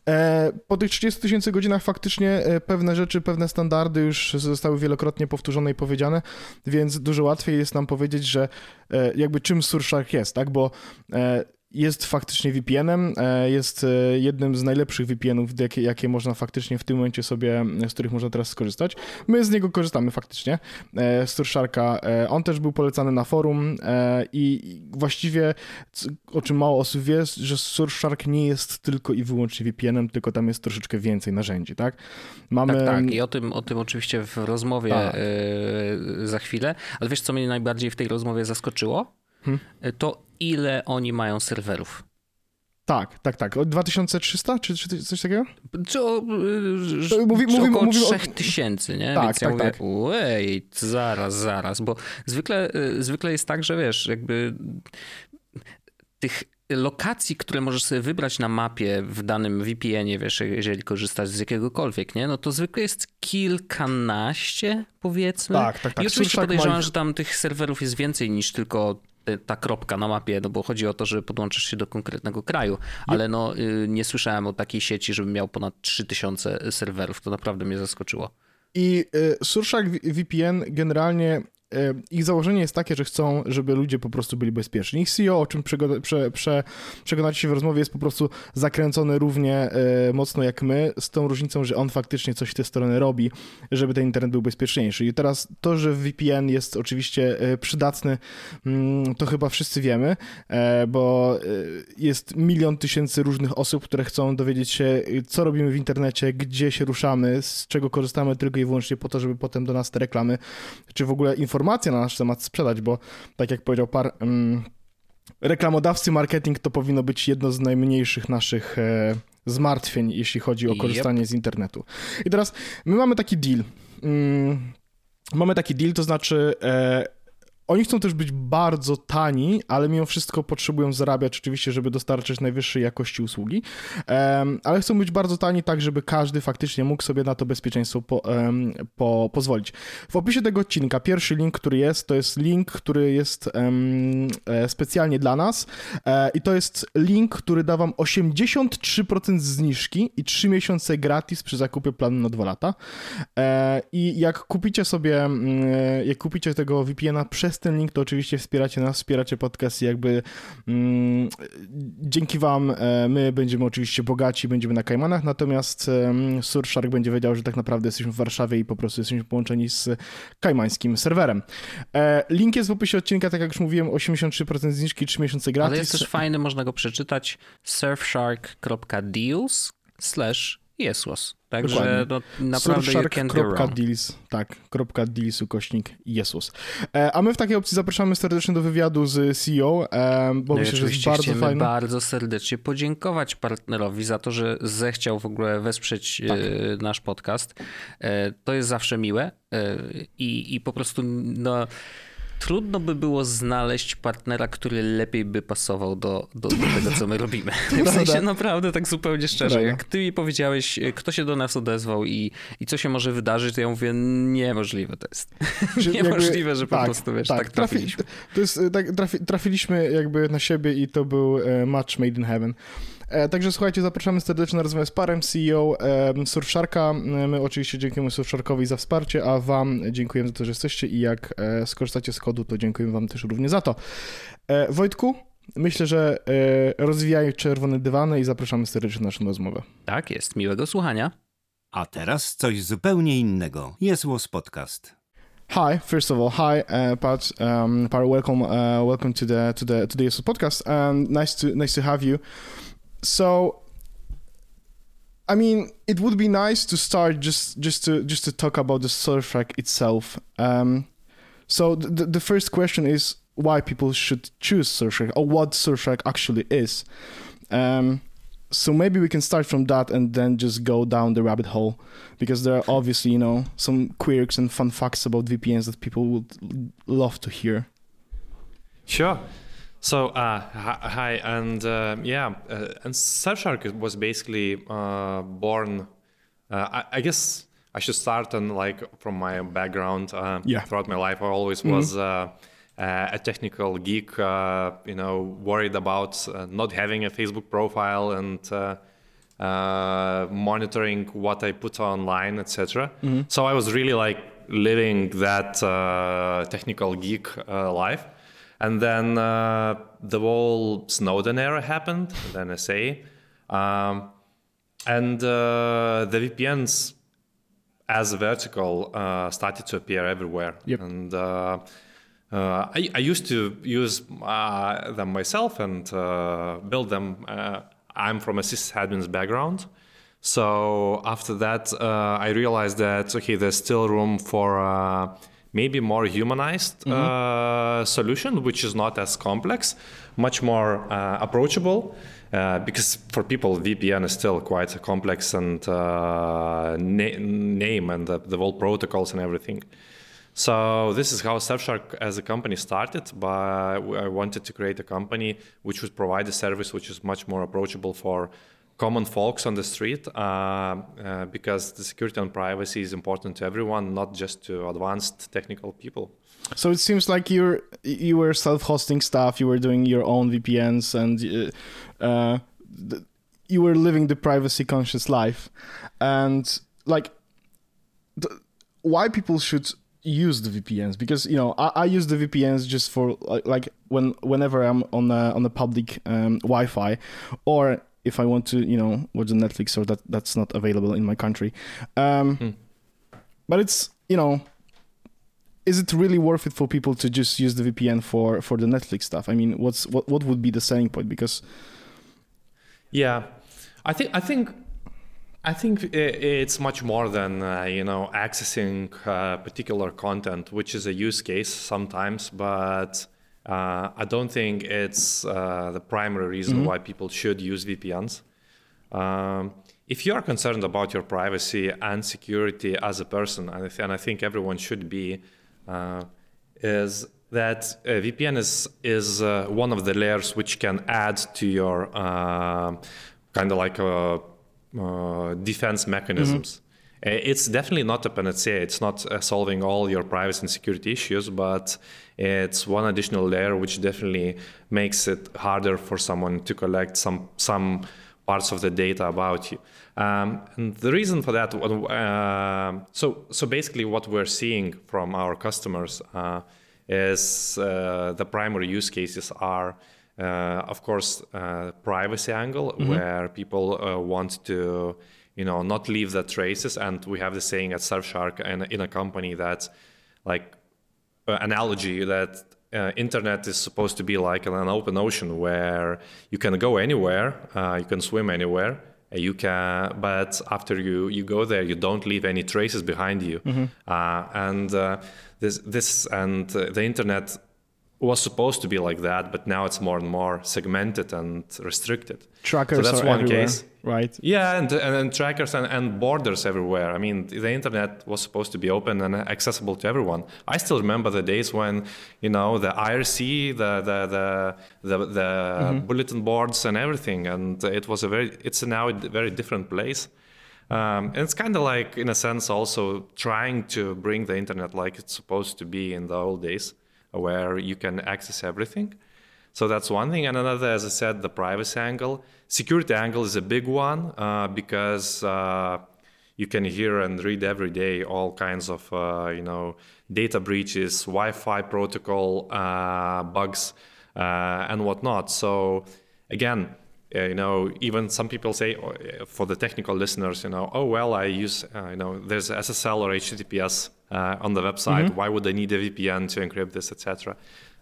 e, po tych 30 tysięcy godzinach faktycznie e, pewne rzeczy, pewne standardy już zostały wielokrotnie powtórzone i powiedziane, więc dużo łatwiej jest nam powiedzieć, że e, jakby czym Surfshark jest, tak? Bo e, jest faktycznie VPN-em, e, jest e, jednym z najlepszych VPN-ów, jakie, jakie można faktycznie w tym momencie sobie, z których można teraz skorzystać. My z niego korzystamy faktycznie, e, z Surfsharka. E, On też był polecany na forum e, i właściwie, o czym mało osób wie, że Surfshark nie jest tylko i wyłącznie VPN-em, tylko tam jest troszeczkę więcej narzędzi, tak? Mamy... Tak, tak. I o tym, o tym oczywiście w rozmowie Tak. e, za chwilę. Ale wiesz, co mnie najbardziej w tej rozmowie zaskoczyło? E, To ile oni mają serwerów. Tak, tak, tak. O 2300 czy, czy coś takiego? Czy, o, To y, mówi- czy mówimy- około mówimy o- 3000, nie? Tak, Więc ja tak, mówię, tak. wait, zaraz, zaraz, bo zwykle, y, zwykle jest tak, że wiesz, jakby tych lokacji, które możesz sobie wybrać na mapie w danym VPN-ie, wiesz, jeżeli korzystasz z jakiegokolwiek, nie? No to zwykle jest kilkanaście, powiedzmy. Tak, tak, tak. I oczywiście ma podejrzewam, że tam tych serwerów jest więcej niż tylko ta kropka na mapie, no bo chodzi o to, że podłączysz się do konkretnego kraju, ale no y, nie słyszałem o takiej sieci, żeby miał ponad 3000 serwerów, to naprawdę mnie zaskoczyło. I y, Surfshark V- VPN generalnie y, ich założenie jest takie, że chcą, żeby ludzie po prostu byli bezpieczni. Ich CEO, o czym przego- prze, prze, przekonacie się w rozmowie, jest po prostu zakręcony równie y, mocno jak my, z tą różnicą, że on faktycznie coś w tę stronę robi, żeby ten internet był bezpieczniejszy. I teraz to, że VPN jest oczywiście y, przydatny, mm, to chyba wszyscy wiemy, e, bo jest milion tysięcy różnych osób, które chcą dowiedzieć się, co robimy w internecie, gdzie się ruszamy, z czego korzystamy tylko i wyłącznie po to, żeby potem do nas te reklamy, czy w ogóle informacje na nasz temat sprzedać, bo tak jak powiedział par, mm, reklamodawcy marketing to powinno być jedno z najmniejszych naszych e, zmartwień, jeśli chodzi o Yep. korzystanie z internetu. I teraz my mamy taki deal. Mm, mamy taki deal, to znaczy e, oni chcą też być bardzo tani, ale mimo wszystko potrzebują zarabiać oczywiście, żeby dostarczyć najwyższej jakości usługi, Em, ale chcą być bardzo tani tak, żeby każdy faktycznie mógł sobie na to bezpieczeństwo po, em, po, pozwolić. W opisie tego odcinka pierwszy link, który jest, to jest link, który jest e, specjalnie dla nas e, i to jest link, który da wam 83% zniżki i 3 miesiące gratis przy zakupie planu na 2 lata. E, I jak kupicie sobie, mm, jak kupicie tego VPN-a przez ten link, to oczywiście wspieracie nas, wspieracie podcast i jakby mm, dzięki wam e, my będziemy oczywiście bogaci, będziemy na Kajmanach, natomiast em, Surfshark będzie wiedział, że tak naprawdę jesteśmy w Warszawie i po prostu jesteśmy połączeni z kajmańskim serwerem. E, Link jest w opisie odcinka, tak jak już mówiłem, 83% zniżki, 3 miesiące gratis. Ale jest też fajny, można go przeczytać surfshark.deals slash jesłos. Także no, naprawdę. Surfshark.deals, tak, kropka deals ukośnik Jesus. E, a my w takiej opcji zapraszamy serdecznie do wywiadu z CEO, e, bo No myślę, że jest bardzo chcemy fajny. bardzo serdecznie podziękować partnerowi za to, że zechciał w ogóle wesprzeć Tak. e, nasz podcast. E, To jest zawsze miłe e, i, i po prostu no, trudno by było znaleźć partnera, który lepiej by pasował do, do, do tego, co my robimy. W sensie naprawdę tak zupełnie szczerze. Prawda. Jak ty mi powiedziałeś, e, kto się do nas odezwał i, i co się może wydarzyć, to ja mówię, niemożliwe to jest. Niemożliwe, że po prostu, wiesz, tak trafi- trafiliśmy. To jest, e, tak, trafi, trafiliśmy jakby na siebie i to był e, match made in heaven. E, Także słuchajcie, zapraszamy serdecznie na rozmowę z parem CEO e, Surfsharka. E, My oczywiście dziękujemy Surfsharkowi za wsparcie, a wam dziękujemy za to, że jesteście i jak e, skorzystacie z kodu, to dziękujemy wam też również za to. Wojtku, myślę, że rozwijaj czerwone dywany i zapraszamy serdecznie na naszą rozmowę. Tak jest, miłego słuchania. A teraz coś zupełnie innego. Jest Łos Podcast. Hi, first of all, hi, uh, Pat. Um, Pat, welcome, uh, welcome to the to the to the podcast. And nice to nice to have you. So, I mean, it would be nice to start just just to just to talk about the Surfshark itself. Um, so the the first question is why people should choose Surfshark or what Surfshark actually is. Um, so maybe we can start from that and then just go down the rabbit hole because there are obviously you know some quirks and fun facts about VPNs that people would love to hear. Sure. So, uh, hi, and uh, yeah, uh, and Surfshark was basically uh, born I, I guess I should start and like from my background. Uh, Yeah. Throughout my life, I always was uh, uh, a technical geek. Uh, you know, worried about uh, not having a Facebook profile and uh, uh, monitoring what I put online, etc. So I was really like living that uh, technical geek uh, life. And then uh, the whole Snowden era happened, the NSA. Um, and uh, the VPNs as a vertical uh, started to appear everywhere. Yep. And uh, uh, I, I used to use uh, them myself and uh, build them. Uh, I'm from a sysadmin's background. So after that, uh, I realized that, okay, there's still room for uh, maybe more humanized uh, solution, which is not as complex, much more uh, approachable. Uh, because for people, VPN is still quite a complex and uh, na- name and the, the whole protocols and everything. So this is how Surfshark as a company started. But I wanted to create a company which would provide a service which is much more approachable for common folks on the street, uh, uh, because the security and privacy is important to everyone, not just to advanced technical people. So it seems like you're you were self-hosting stuff. You were doing your own VPNs, and uh, uh, th- you were living the privacy-conscious life. And like, th- why people should use the VPNs? Because you know, I, I use the VPNs just for like, when whenever I'm on a, on a public um, Wi-Fi, or if I want to, you know, watch the Netflix or that that's not available in my country. Um, But it's you know is it really worth it for people to just use the VPN for for the Netflix stuff? I mean, what's what what would be the selling point? Because Yeah, I think I think I think it's much more than uh, you know accessing uh, particular content, which is a use case sometimes, but uh, I don't think it's uh, the primary reason why people should use VPNs. Um, if you are concerned about your privacy and security as a person, and I, th- and I think everyone should be, uh, is that uh, VPN is is uh, one of the layers which can add to your uh, kind of like defense mechanisms. Uh, It's definitely not a panacea. It's not uh, solving all your privacy and security issues, but it's one additional layer which definitely makes it harder for someone to collect some some parts of the data about you. Um, and the reason for that, uh, so so basically, what we're seeing from our customers uh, is uh, the primary use cases are. Uh, of course, uh, privacy angle where people uh, want to, you know, not leave the traces. And we have the saying at Surfshark and in a company that, like, uh, analogy that uh, internet is supposed to be like an open ocean where you can go anywhere, uh, you can swim anywhere, you can, but after you you go there, you don't leave any traces behind you. Uh, and uh, this this and uh, the internet was supposed to be like that, but now it's more and more segmented and restricted. trackers so that's one everywhere, case. right? Yeah, and, and, and trackers and, and borders everywhere. I mean, the internet was supposed to be open and accessible to everyone. I still remember the days when, you know, the IRC, the the the the, the bulletin boards and everything, and it was a very. It's now a very different place. Um, and it's kind of like, in a sense, also trying to bring the internet like it's supposed to be in the old days, where you can access everything. So that's one thing. And another, as I said, the privacy angle. Security angle is a big one uh, because uh, you can hear and read every day all kinds of, uh, you know, data breaches, Wi-Fi protocol uh, bugs, uh, and whatnot. So again, uh, you know, even some people say uh, for the technical listeners, you know, oh well, I use, uh, you know, there's SSL or HTTPS uh, on the website. Why would I need a VPN to encrypt this, etc.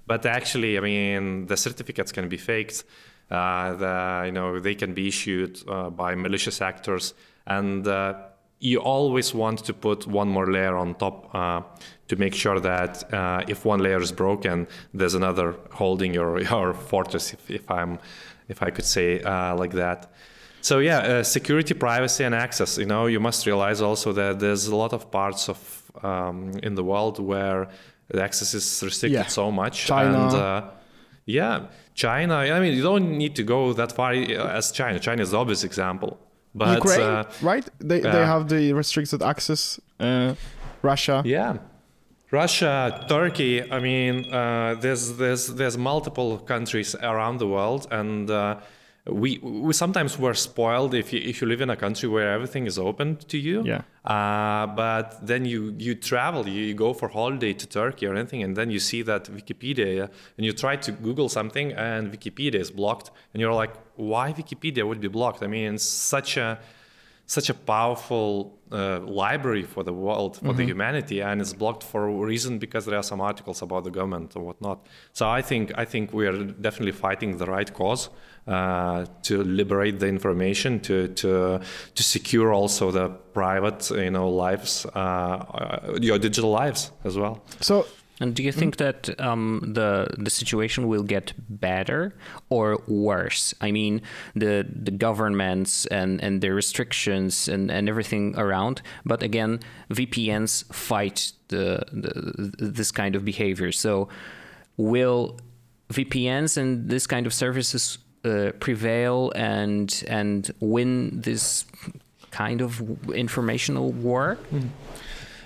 But actually, I mean, the certificates can be faked. Uh, the, you know, they can be issued uh, by malicious actors, and uh, you always want to put one more layer on top uh, to make sure that uh, if one layer is broken, there's another holding your your fortress. If, if I'm, if I could say uh, like that. So yeah, uh, security, privacy, and access. You know, you must realize also that there's a lot of parts of um, in the world where the access is restricted Yeah. so much. China. And, uh, yeah, China. I mean, you don't need to go that far uh, as China. China is the obvious example. But Ukraine, uh, right? They they have the restricted access. Uh, Russia. Yeah. Russia, Turkey. I mean, uh, there's there's there's multiple countries around the world, and uh, we we sometimes were spoiled if you if you live in a country where everything is open to you. Yeah. Uh, but then you you travel, you, you go for holiday to Turkey or anything, and then you see that Wikipedia, and you try to Google something, and Wikipedia is blocked, and you're like, why Wikipedia would be blocked? I mean, it's such a such a powerful uh, library for the world, for the humanity, and it's blocked for a reason because there are some articles about the government and whatnot. So I think I think we are definitely fighting the right cause uh, to liberate the information, to to to secure also the private, you know, lives, uh, uh, your digital lives as well. So And do you think that um, the the situation will get better or worse? I mean, the the governments and, and the restrictions and, and everything around. But again, VPNs fight the, the this kind of behavior. So, will VPNs and this kind of services uh, prevail and and win this kind of informational war?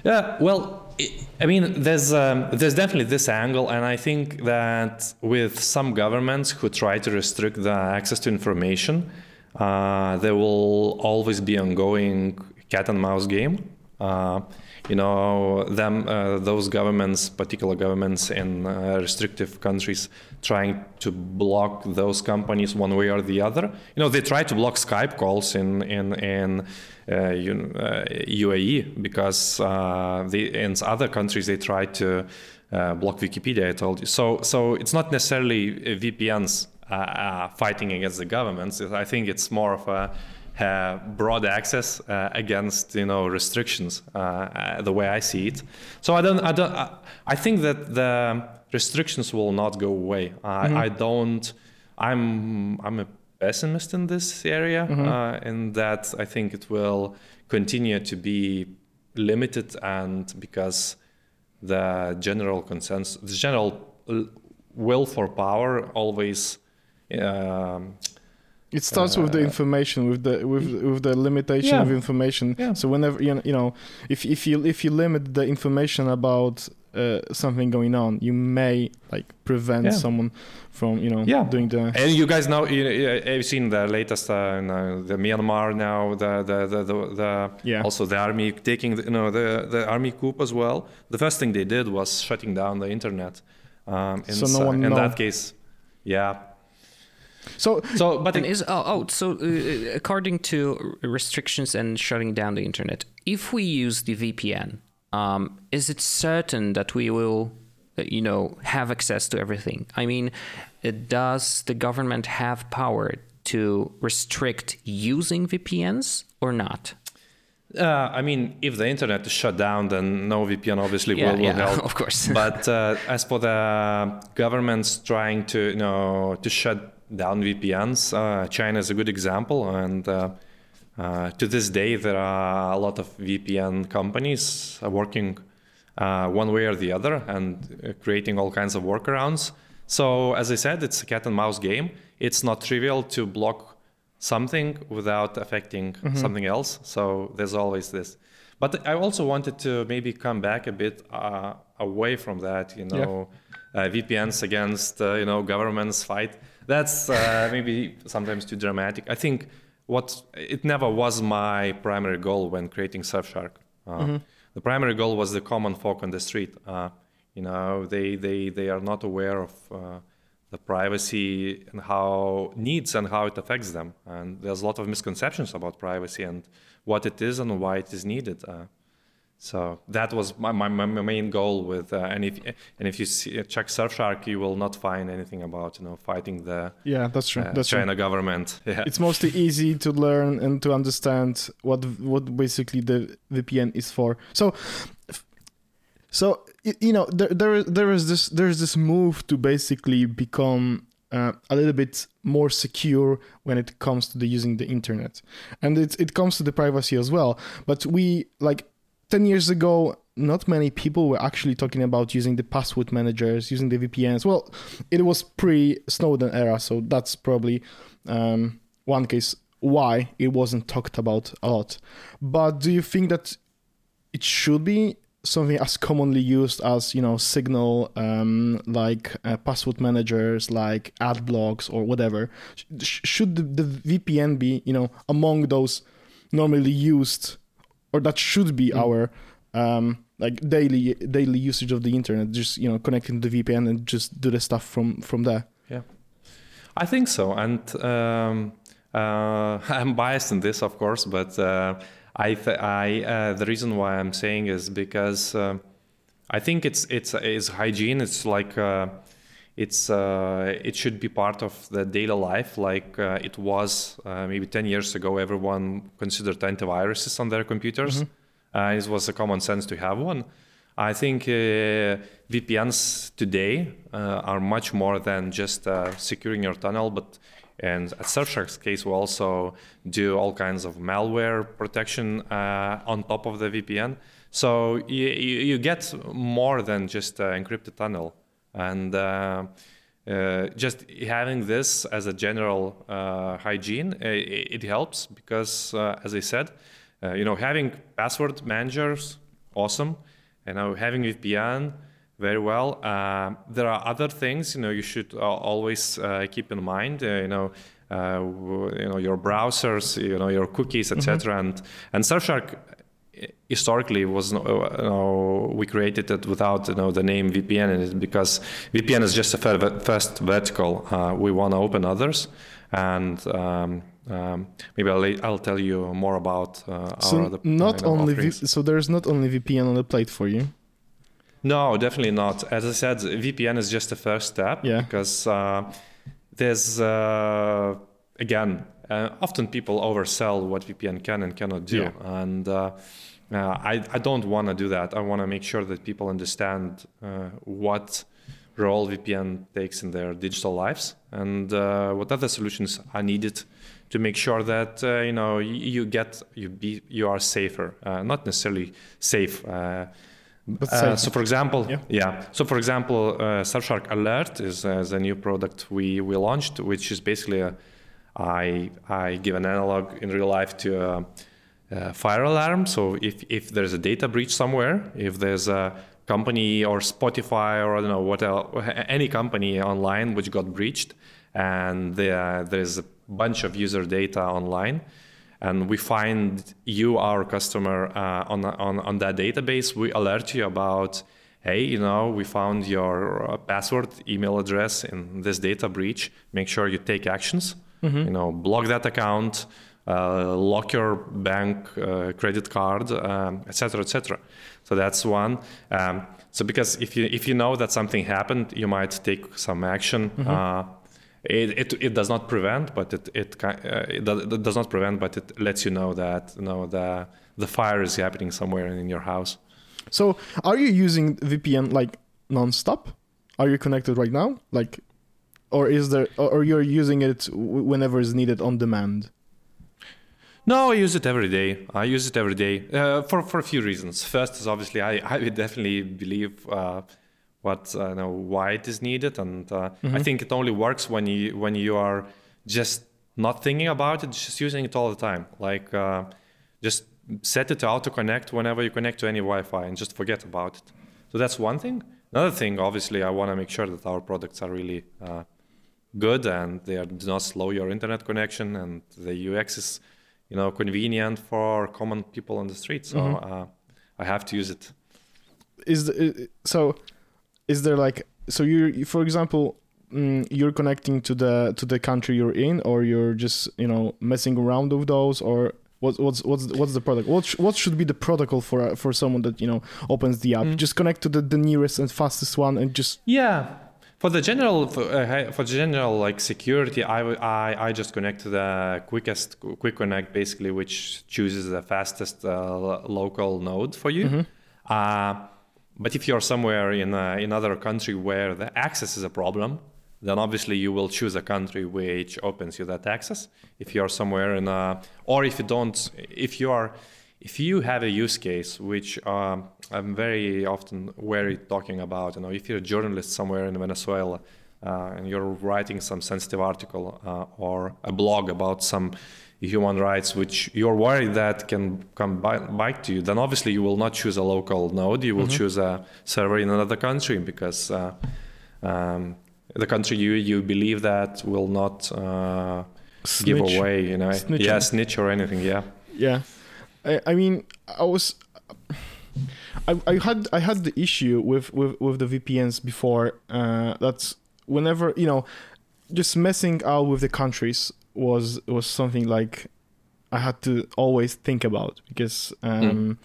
Yeah, well, I- mean, there's um, there's definitely this angle, and I think that with some governments who try to restrict the access to information, uh, there will always be ongoing cat and mouse game. Uh, you know, them uh, those governments, particular governments in uh, restrictive countries, trying to block those companies one way or the other. You know, they try to block Skype calls in in in uh, you know, uh, UAE because uh, they, in other countries they try to uh, block Wikipedia. I told you. So so it's not necessarily uh, VPNs uh, uh, fighting against the governments. I think it's more of a uh, broad access uh, against you know restrictions uh, uh, the way I see it. So I don't I don't I, I think that the restrictions will not go away. I I don't I'm I'm a pessimist in this area uh, in that I think it will continue to be limited and because the general consensus the general will for power always um, It starts with the information, with the with with the limitation Yeah. of information. Yeah. So whenever you know, you know, if if you if you limit the information about uh, something going on, you may like prevent Yeah. someone from you know Yeah. doing the And you guys know, you, you- have seen the latest, uh, you know, the Myanmar now, the the the, the, the Yeah. also the army taking, the, you know, the the army coup as well. The first thing they did was shutting down the internet. Um, in, So no s- one in know. that case, yeah. So So, but And it- is oh, oh so uh, according to restrictions and shutting down the internet, if we use the VPN, um, is it certain that we will, uh, you know, have access to everything? I mean, uh, does the government have power to restrict using VPNs or not? Uh, I mean, if the internet is shut down, then no VPN obviously Yeah, will, will yeah, help. of course. but uh, as for the governments trying to, you know, to shut down VPNs, uh, China is a good example, and uh, to this day there are a lot of VPN companies uh, working uh, one way or the other and uh, creating all kinds of workarounds. So, as I said, it's a cat and mouse game. It's not trivial to block something without affecting something else. So there's always this. But I also wanted to maybe come back a bit uh, away from that. You know, uh, VPNs against uh, you know governments fight. That's uh, maybe sometimes too dramatic. I think what it never was my primary goal when creating Surfshark. Uh, The primary goal was the common folk on the street. Uh, you know, they they they are not aware of. Uh, the privacy and how needs and how it affects them. And there's a lot of misconceptions about privacy and what it is and why it is needed. So that was my, my, my main goal with, uh, and if and if you see, check Surfshark, you will not find anything about you know fighting the yeah, that's true. uh, that's true. China government. Yeah. It's mostly easy to learn and to understand what what basically the VPN is for. So, so you know there there is there is this there's this move to basically become uh, a little bit more secure when it comes to the using the internet, and it it comes to the privacy as well. But we like ten years ago. Not many people were actually talking about using the password managers, using the VPNs. Well, it was pre Snowden era, so that's probably um, one case why it wasn't talked about a lot. But do you think that it should be something as commonly used as you know Signal, um, like uh, password managers, like ad blocks or whatever? Sh- should the, the VPN be you know among those normally used, or that should be Mm. our um, like daily daily usage of the internet? Just you know connecting to the VPN and just do the stuff from from there. Yeah, I think so. And um, uh, I'm biased in this, of course, but uh, I, th- I uh, the reason why I'm saying is because uh, I think it's it's it's hygiene. It's like uh, it's uh, it should be part of the daily life, like uh, it was uh, maybe 10 years ago. Everyone considered antiviruses on their computers. Uh, it was a common sense to have one. I think uh, VPNs today uh, are much more than just uh, securing your tunnel, but and at Surfshark's case, we also do all kinds of malware protection uh, on top of the VPN. So you, you, you get more than just encrypted tunnel, and uh, uh, just having this as a general uh, hygiene, uh, it, it helps because, uh, as I said, uh, you know, having password managers, awesome. You know, having VPN, very well. Uh, there are other things, you know, you should uh, always uh, keep in mind. Uh, you know, uh, you know your browsers, you know your cookies, etc. And and Surfshark historically was uh, you know, we created it without you know the name VPN in it because VPN is just a first vertical. Uh, we want to open others, and um, um, maybe I'll, I'll tell you more about uh, our So other not you know, only v- so there's not only VPN on the plate for you. No, definitely not. As I said, VPN is just the first step Yeah. because uh, there's uh, again uh, often people oversell what VPN can and cannot do, Yeah. and uh, uh, I I don't want to do that. I want to make sure that people understand uh, what role VPN takes in their digital lives and uh, what other solutions are needed to make sure that uh, you know you, get you be you are safer, uh, not necessarily safe. Uh, uh, so, for example, Yeah. yeah. So, for example, uh, Surfshark Alert is, uh, is a new product we, we launched, which is basically a, I I give an analog in real life to a, a fire alarm. So, if if there's a data breach somewhere, if there's a company or Spotify or I don't know what else, any company online which got breached, and there there's a bunch of user data online and we find you, our customer, uh, on, on, on that database, we alert you about, hey, you know, we found your uh, password, email address in this data breach. Make sure you take actions. You know, block that account, uh, lock your bank uh, credit card, um, etc. cetera, et cetera. So that's one. Um, so because if you if you know that something happened, you might take some action. Uh, it, it, it does not prevent, but it it, uh, it, does, not prevent, but it lets you know that you know the the fire is happening somewhere in your house. So are you using VPN like non-stop? Are you connected right now? Like, or is there, or you're using it whenever is needed on demand? No, I use it every day. I use it every day uh, for for a few reasons. First is obviously I I would definitely believe uh, what uh, you know why it is needed, and uh, I think it only works when you when you are just not thinking about it, just using it all the time. Like uh, just set it to auto connect whenever you connect to any Wi-Fi, and just forget about it. So that's one thing. Another thing, obviously, I want to make sure that our products are really uh, good and they are, do not slow your internet connection, and the UX is you know convenient for common people on the street. So uh, I have to use it. Is the, so? Is there like so you for example mm, you're connecting to the to the country you're in, or you're just you know messing around with those, or what's what's what's what's the product? What sh- what should be the protocol for uh, for someone that you know opens the app? Just connect to the, the nearest and fastest one, and just Yeah. For the general, for, uh, for general like security, I I just connect to the quickest quick connect basically, which chooses the fastest uh, local node for you. Uh, but if you're somewhere in a, in another country where the access is a problem, then obviously you will choose a country which opens you that access. If you're somewhere in a, or if you don't, if you are, if you have a use case which um, I'm very often wary talking about, you know, if you're a journalist somewhere in Venezuela, uh, and you're writing some sensitive article uh, or a blog about some human rights which you're worried that can come back to you, then obviously you will not choose a local node. You will Mm-hmm. choose a server in another country because uh, um, the country you you believe that will not uh, give away, you know, Snitch yeah, snitch or anything, yeah. Yeah, I, I mean, I was, I, I had I had the issue with with with the VPNs before. Uh, that's whenever you know, just messing out with the countries was was something like I had to always think about because um.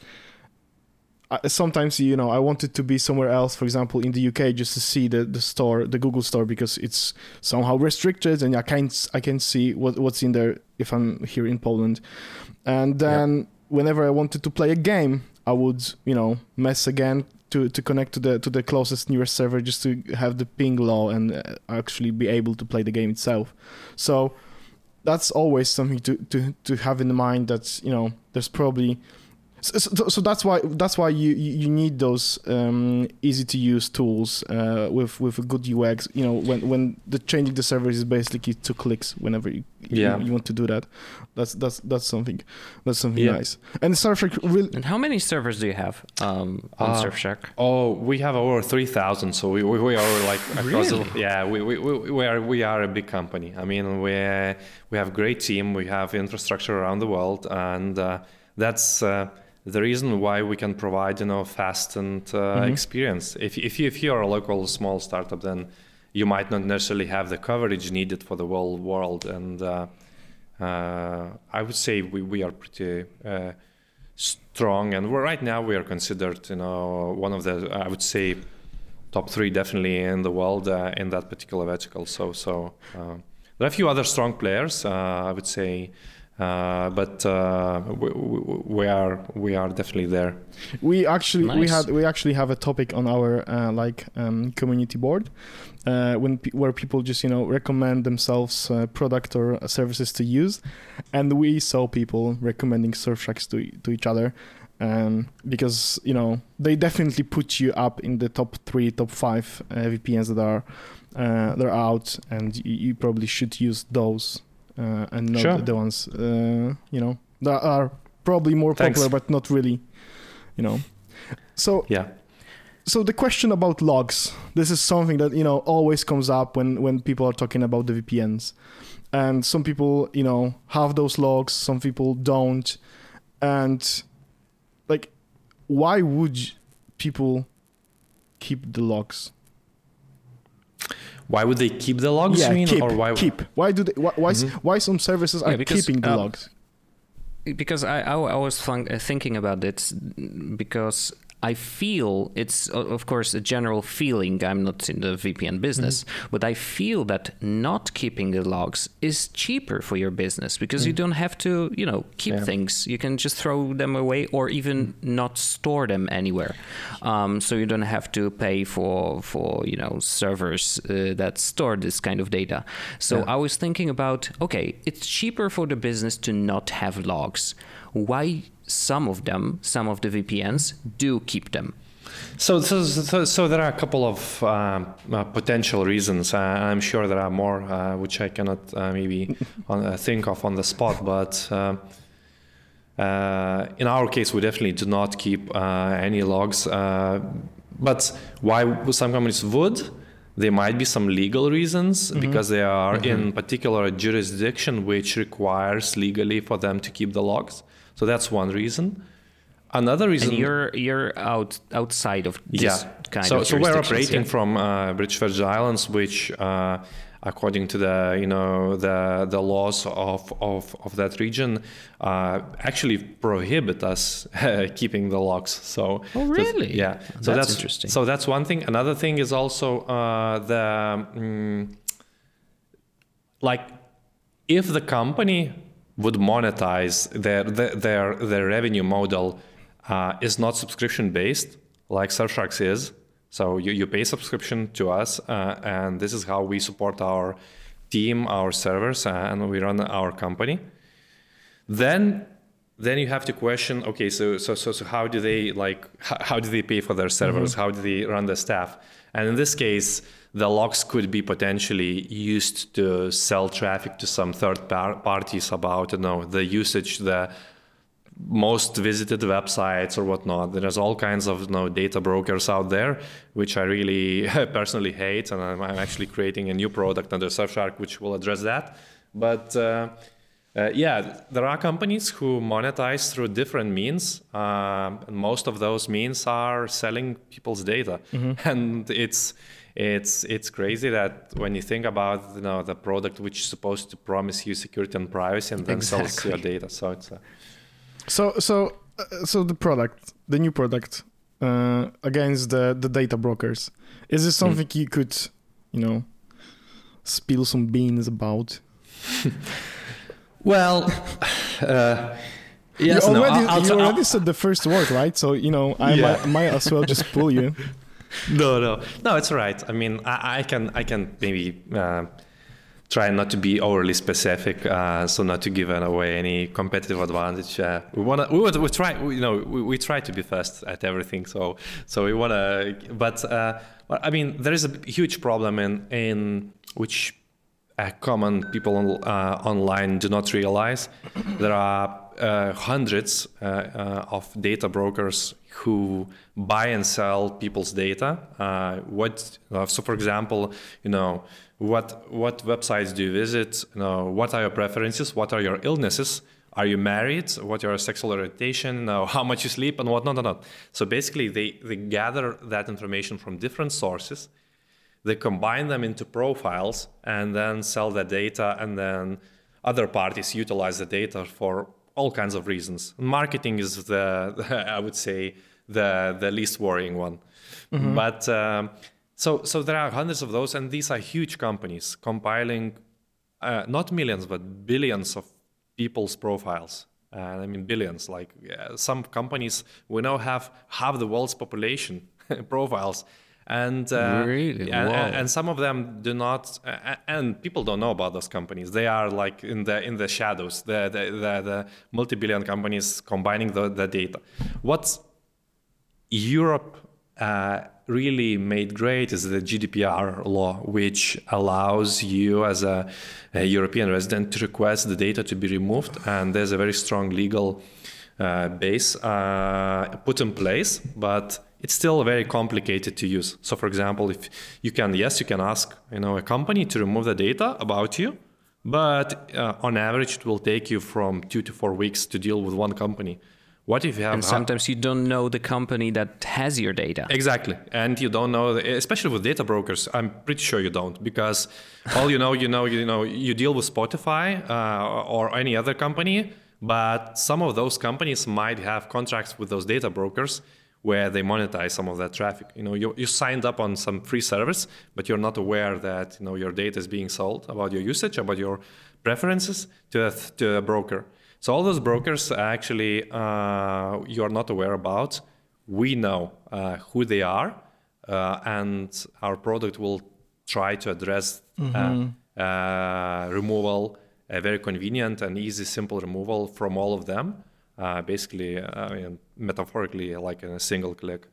I, sometimes you know I wanted to be somewhere else, for example, in the UK, just to see the, the store, the Google store, because it's somehow restricted, and I can't I can see what what's in there if I'm here in Poland. And then whenever I wanted to play a game, I would you know mess again to, to connect to the to the closest nearest server just to have the ping low and uh, actually be able to play the game itself. So that's always something to, to, to have in mind that you know there's probably so, so, so that's why that's why you, you you need those um, easy to use tools uh, with with a good UX. You know, when when the changing the server is basically two clicks whenever you, you- Yeah. you, want to do that. That's that's that's something that's something Yeah. nice. And Surfshark really And how many servers do you have um, on Uh, Surfshark? Oh, we have over three thousand, so we, we, we are like across. Really? The, yeah, we, we, we, we are we are a big company. I mean, we we have great team. We have infrastructure around the world, and uh, that's uh, the reason why we can provide you know fast and uh, experience. If if you if you are a local small startup, then you might not necessarily have the coverage needed for the whole world. And uh, uh, I would say we we are pretty. Uh, strong and we're right now we are considered you know one of the i would say top three definitely in the world uh, in that particular vertical so so uh, there are a few other strong players uh, i would say uh, but uh, we, we, we are we are definitely there. We actually we Nice. had we actually have a topic on our uh, like um, community board uh, when pe- where people just you know recommend themselves uh, product or services to use. And we saw people recommending Surfsharks to to each other um, because you know they definitely put you up in the top three top five uh, VPNs that are uh, that are out and you, you probably should use those uh, and not Sure. the ones uh, you know that are probably more Thanks. popular but not really you know. So yeah. so the question about logs this is something that you know always comes up when when people are talking about the vpns and some people you know have those logs some people don't. And like why would people keep the logs why would they keep the logs you mean? keep, or why keep. Why do they why why, s- Mhm. why some services are Yeah, because, keeping the um, logs? because I, I, I was thunk, uh, thinking about it because I feel it's of course a general feeling. I'm not in the VPN business, but I feel that not keeping the logs is cheaper for your business because you don't have to, you know, keep Yeah. things. You can just throw them away or even not store them anywhere. Um, so you don't have to pay for for you know servers uh, that store this kind of data. So I was thinking about okay, it's cheaper for the business to not have logs. Why some of them, some of the VPNs do keep them? So, so, so, so there are a couple of um, uh, potential reasons. Uh, I'm sure there are more, uh, which I cannot uh, maybe on, uh, think of on the spot. But uh, in our case, we definitely do not keep uh, any logs. Uh, but why some companies would? There might be some legal reasons because they are in particular a jurisdiction which requires legally for them to keep the logs. So that's one reason. Another reason. And you're you're out outside of this yeah. kind so, of so we're operating yeah? from uh, British Virgin Islands, which, uh, according to the you know the the laws of of, of that region, uh, actually prohibit us keeping the logs. So Oh, really? yeah. So That's that's, interesting. So that's one thing. Another thing is also uh, the mm, like if the company would monetize their their their, revenue model uh, is not subscription based like Surfsharks is. So you, you pay subscription to us, uh, and this is how we support our team, our servers, uh, and we run our company. Then then you have to question okay so so so, so how do they like how, how do they pay for their servers how do they run their staff and in this case the logs could be potentially used to sell traffic to some third par- parties about you know the usage the most visited websites or whatnot. There's all kinds of you know, data brokers out there, which I really personally hate, and I'm, I'm, actually creating a new product under Surfshark which will address that. But uh, uh, yeah, there are companies who monetize through different means, um, and most of those means are selling people's data, mm-hmm. and it's it's it's crazy that when you think about you know the product which is supposed to promise you security and privacy and then exactly. sells your data, so it's. Uh, so so uh, so the product, the new product, uh, against the the data brokers, is this hmm. something mm. you could, you know, spill some beans about? well, uh, yes, you already, no, I'll, you already said the first word, right? So you know, I yeah. might, might as well just pull you. no, no, no. It's right. I mean, I, I can, I can maybe. Uh, try not to be overly specific, uh, so not to give away any competitive advantage. Uh, we want to, we, want, we try, we, you know, we, we try to be first at everything. So, so we want to, but uh, I mean, there is a huge problem in in which uh, common people uh, online do not realize. There are uh, hundreds uh, uh, of data brokers who buy and sell people's data. Uh, what, so for example, you know what what websites do you visit? You know, what are your preferences? What are your illnesses? Are you married? What your sexual orientation? How much you sleep and whatnot not, not. so basically they, they gather that information from different sources. They combine them into profiles and then sell that data and then other parties utilize the data for all kinds of reasons marketing is the i would say the the least worrying one mm-hmm. but um, so, so there are hundreds of those, and these are huge companies compiling uh, not millions but billions of people's profiles. Uh, I mean billions. Like uh, some companies, we now have half the world's population profiles, and, uh, really? and, and some of them do not. and people don't know about those companies. They are like in the in the shadows. The the the, the multi-billion companies combining the, the data. What Europe uh, really made great is the GDPR law, which allows you as a, a, European resident to request the data to be removed. And there's a very strong legal uh, base uh, put in place, but it's still very complicated to use. So, for example, if you can, yes, you can ask, you know, a company to remove the data about you, but uh, on average, it will take you from two to four weeks to deal with one company. What if you have? And sometimes you don't know the company that has your data. Exactly, and you don't know, especially with data brokers. I'm pretty sure you don't, because all you know, you know, you know, you deal with Spotify uh, or any other company, but some of those companies might have contracts with those data brokers where they monetize some of that traffic. You know, you, you signed up on some free service, but you're not aware that you know your data is being sold about your usage, about your preferences to a, to a broker. So all those brokers actually uh, you are not aware about. We know uh, who they are, uh, and our product will try to address uh, mm-hmm. Uh, removal, a very convenient and easy, simple removal from all of them. Uh, basically, I mean, metaphorically, like in a single click.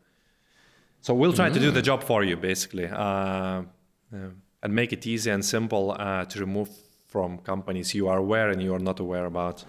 So we'll try mm-hmm. to do the mm. job for you, basically, and make it easy and simple to remove from companies you are aware and you are not aware about.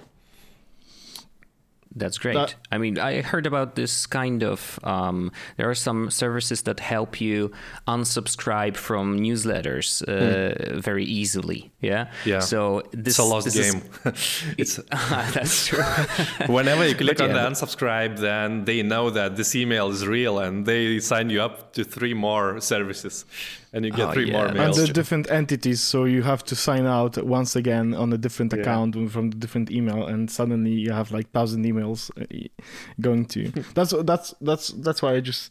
That's great. That, I mean, I heard about this kind of. Um, there are some services that help you unsubscribe from newsletters uh, mm. very easily. Yeah. Yeah. So this it's a lost game. Is, it's that's true. Whenever you click on yeah, the unsubscribe, then they know that this email is real, and they sign you up to three more services and you get oh, three yeah. more mails. And the different entities, so you have to sign out once again on a different yeah. account from the different email, and suddenly you have like thousand emails uh, going to you. that's that's that's that's why I just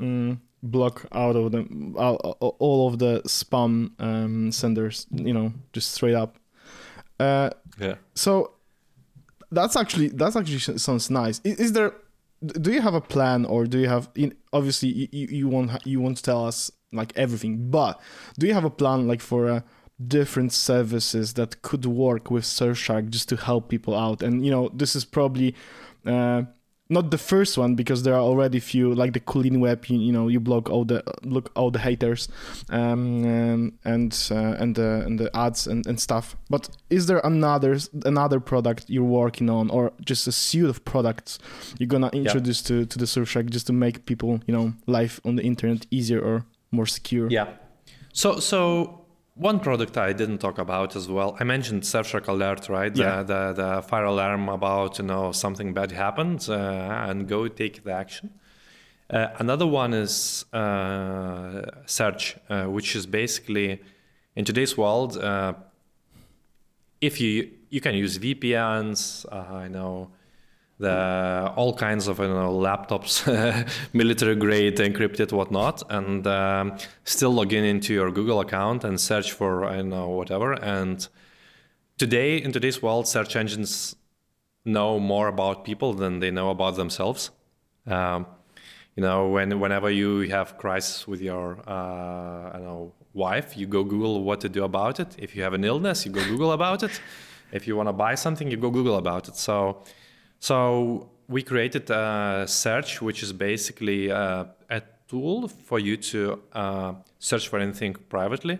um, block out of them all, all of the spam um, senders. You know, just straight up. Uh, yeah. So that's actually that's actually sounds nice. Is, is there? Do you have a plan, or do you have? In, obviously, you, you want you want to tell us like everything. But do you have a plan like for uh, different services that could work with Surfshark just to help people out? And you know, this is probably uh, not the first one because there are already few like the CleanWeb. You, you know, you block all the look all the haters, um, um, and uh, and the and the ads and, and stuff. But is there another another product you're working on, or just a suite of products you're gonna introduce to to the Surfshark just to make people you know life on the internet easier or more secure? Yeah. So so one product I didn't talk about as well. I mentioned Surfshark Alert, right? Yeah. The, the, the fire alarm about you know something bad happened uh, and go take the action. Uh, another one is uh, search, uh, which is basically in today's world. Uh, if you you can use VPNs, uh, I know the all kinds of you know laptops, military grade, encrypted, whatnot, and um, still log in into your Google account and search for I don't know whatever. And today, in today's world, search engines know more about people than they know about themselves. Um, you know, when whenever you have crisis with your uh, I don't know wife, you go Google what to do about it. If you have an illness, you go Google about it. If you want to buy something, you go Google about it. So so we created a search, which is basically uh, a tool for you to uh, search for anything privately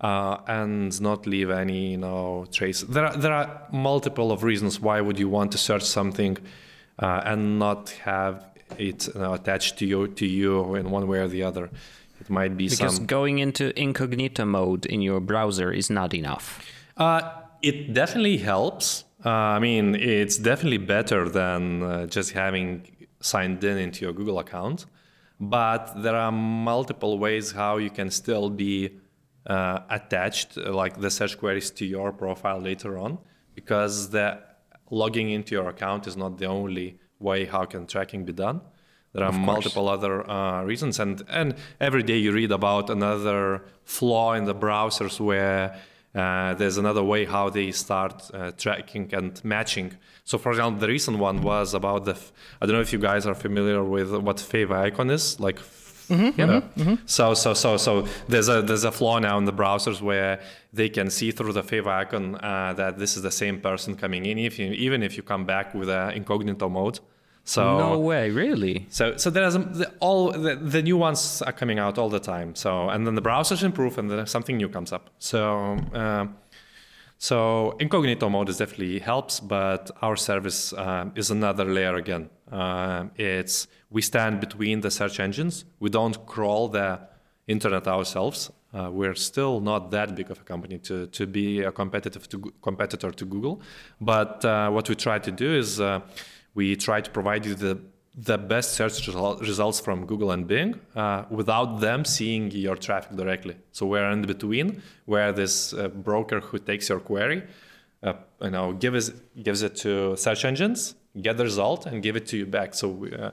uh, and not leave any you know trace. There are there are multiple of reasons why would you want to search something uh, and not have it you know, attached to you to you in one way or the other. It might be because some going into incognito mode in your browser is not enough. Uh, it definitely helps. Uh, I mean, it's definitely better than uh, just having signed in into your Google account. But there are multiple ways how you can still be uh, attached, uh, like the search queries, to your profile later on, because the logging into your account is not the only way how can tracking be done. There are multiple other uh, reasons, and and every day you read about another flaw in the browsers where uh, there's another way how they start uh, tracking and matching. So, for example, the recent one was about the. F- I don't know if you guys are familiar with what favicon is, like. yeah. So so so so there's a there's a flaw now in the browsers where they can see through the favicon uh, that this is the same person coming in, if you, even if you come back with a incognito mode. So no way, really. so, so there's the, all the, the new ones are coming out all the time. So, and then the browsers improve, and then something new comes up. So, um, so incognito mode is definitely helps, but our service um, is another layer again. Uh, it's we stand between the search engines. We don't crawl the internet ourselves. Uh, we're still not that big of a company to, to be a competitive to, competitor to Google. But uh, what we try to do is uh, we try to provide you the the best search results from Google and Bing uh, without them seeing your traffic directly. So we're in between, where this uh, broker who takes your query, uh, you know, gives gives it to search engines, get the result, and give it to you back. So we, uh,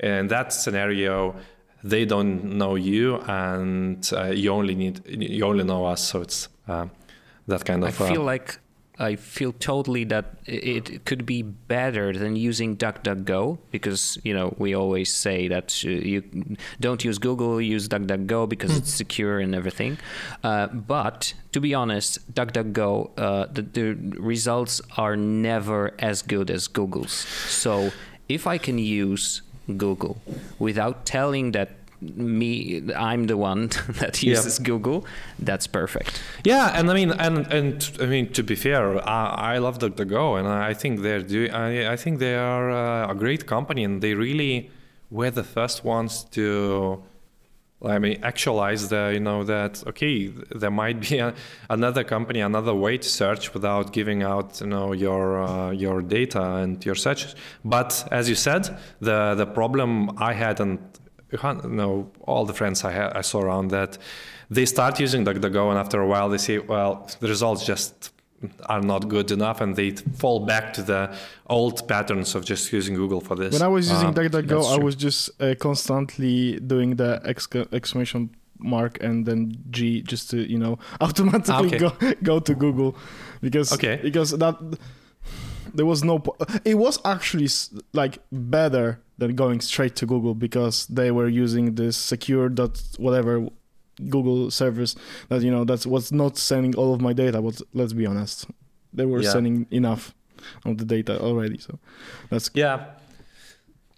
in that scenario, they don't know you, and uh, you only need you only know us. So it's uh, that kind I of. uh, feel like I feel totally that it could be better than using DuckDuckGo because you know we always say that uh, you don't use Google, use DuckDuckGo because it's secure and everything. Uh, but to be honest, DuckDuckGo uh, the, the results are never as good as Google's. So if I can use Google without telling that me I'm the one that Yeah. uses Google, that's perfect. Yeah, and I mean, and and I mean, to be fair, I, I love DuckDuckGo, and I think they're doing. I, I think they are uh, a great company, and they really were the first ones to. I mean, actualize the you know that okay, there might be a, another company, another way to search without giving out you know your uh, your data and your search. But as you said, the the problem I had and you know all the friends I had I saw around that they start using DuckDuckGo and after a while they see, well the results just are not good enough and they fall back to the old patterns of just using Google for this. When I was using Uh, DuckDuckGo, I was just uh, constantly doing the exc- exclamation mark and then G just to you know automatically Okay. go go to Google because Okay. because that there was no po- it was actually like better than going straight to Google because they were using this secure dot whatever Google service that you know that was not sending all of my data but let's be honest they were Yeah. sending enough of the data already so that's Yeah.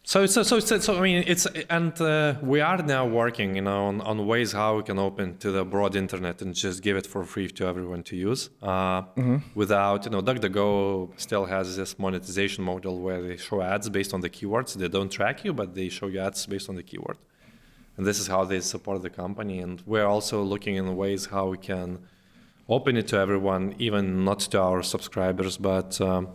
So so so so, so I mean it's and uh, we are now working you know on, on ways how we can open to the broad internet and just give it for free to everyone to use uh, without you know DuckDuckGo still has this monetization model where they show ads based on the keywords. They don't track you but they show you ads based on the keyword. And this is how they support the company. And we're also looking in ways how we can open it to everyone even not to our subscribers but um,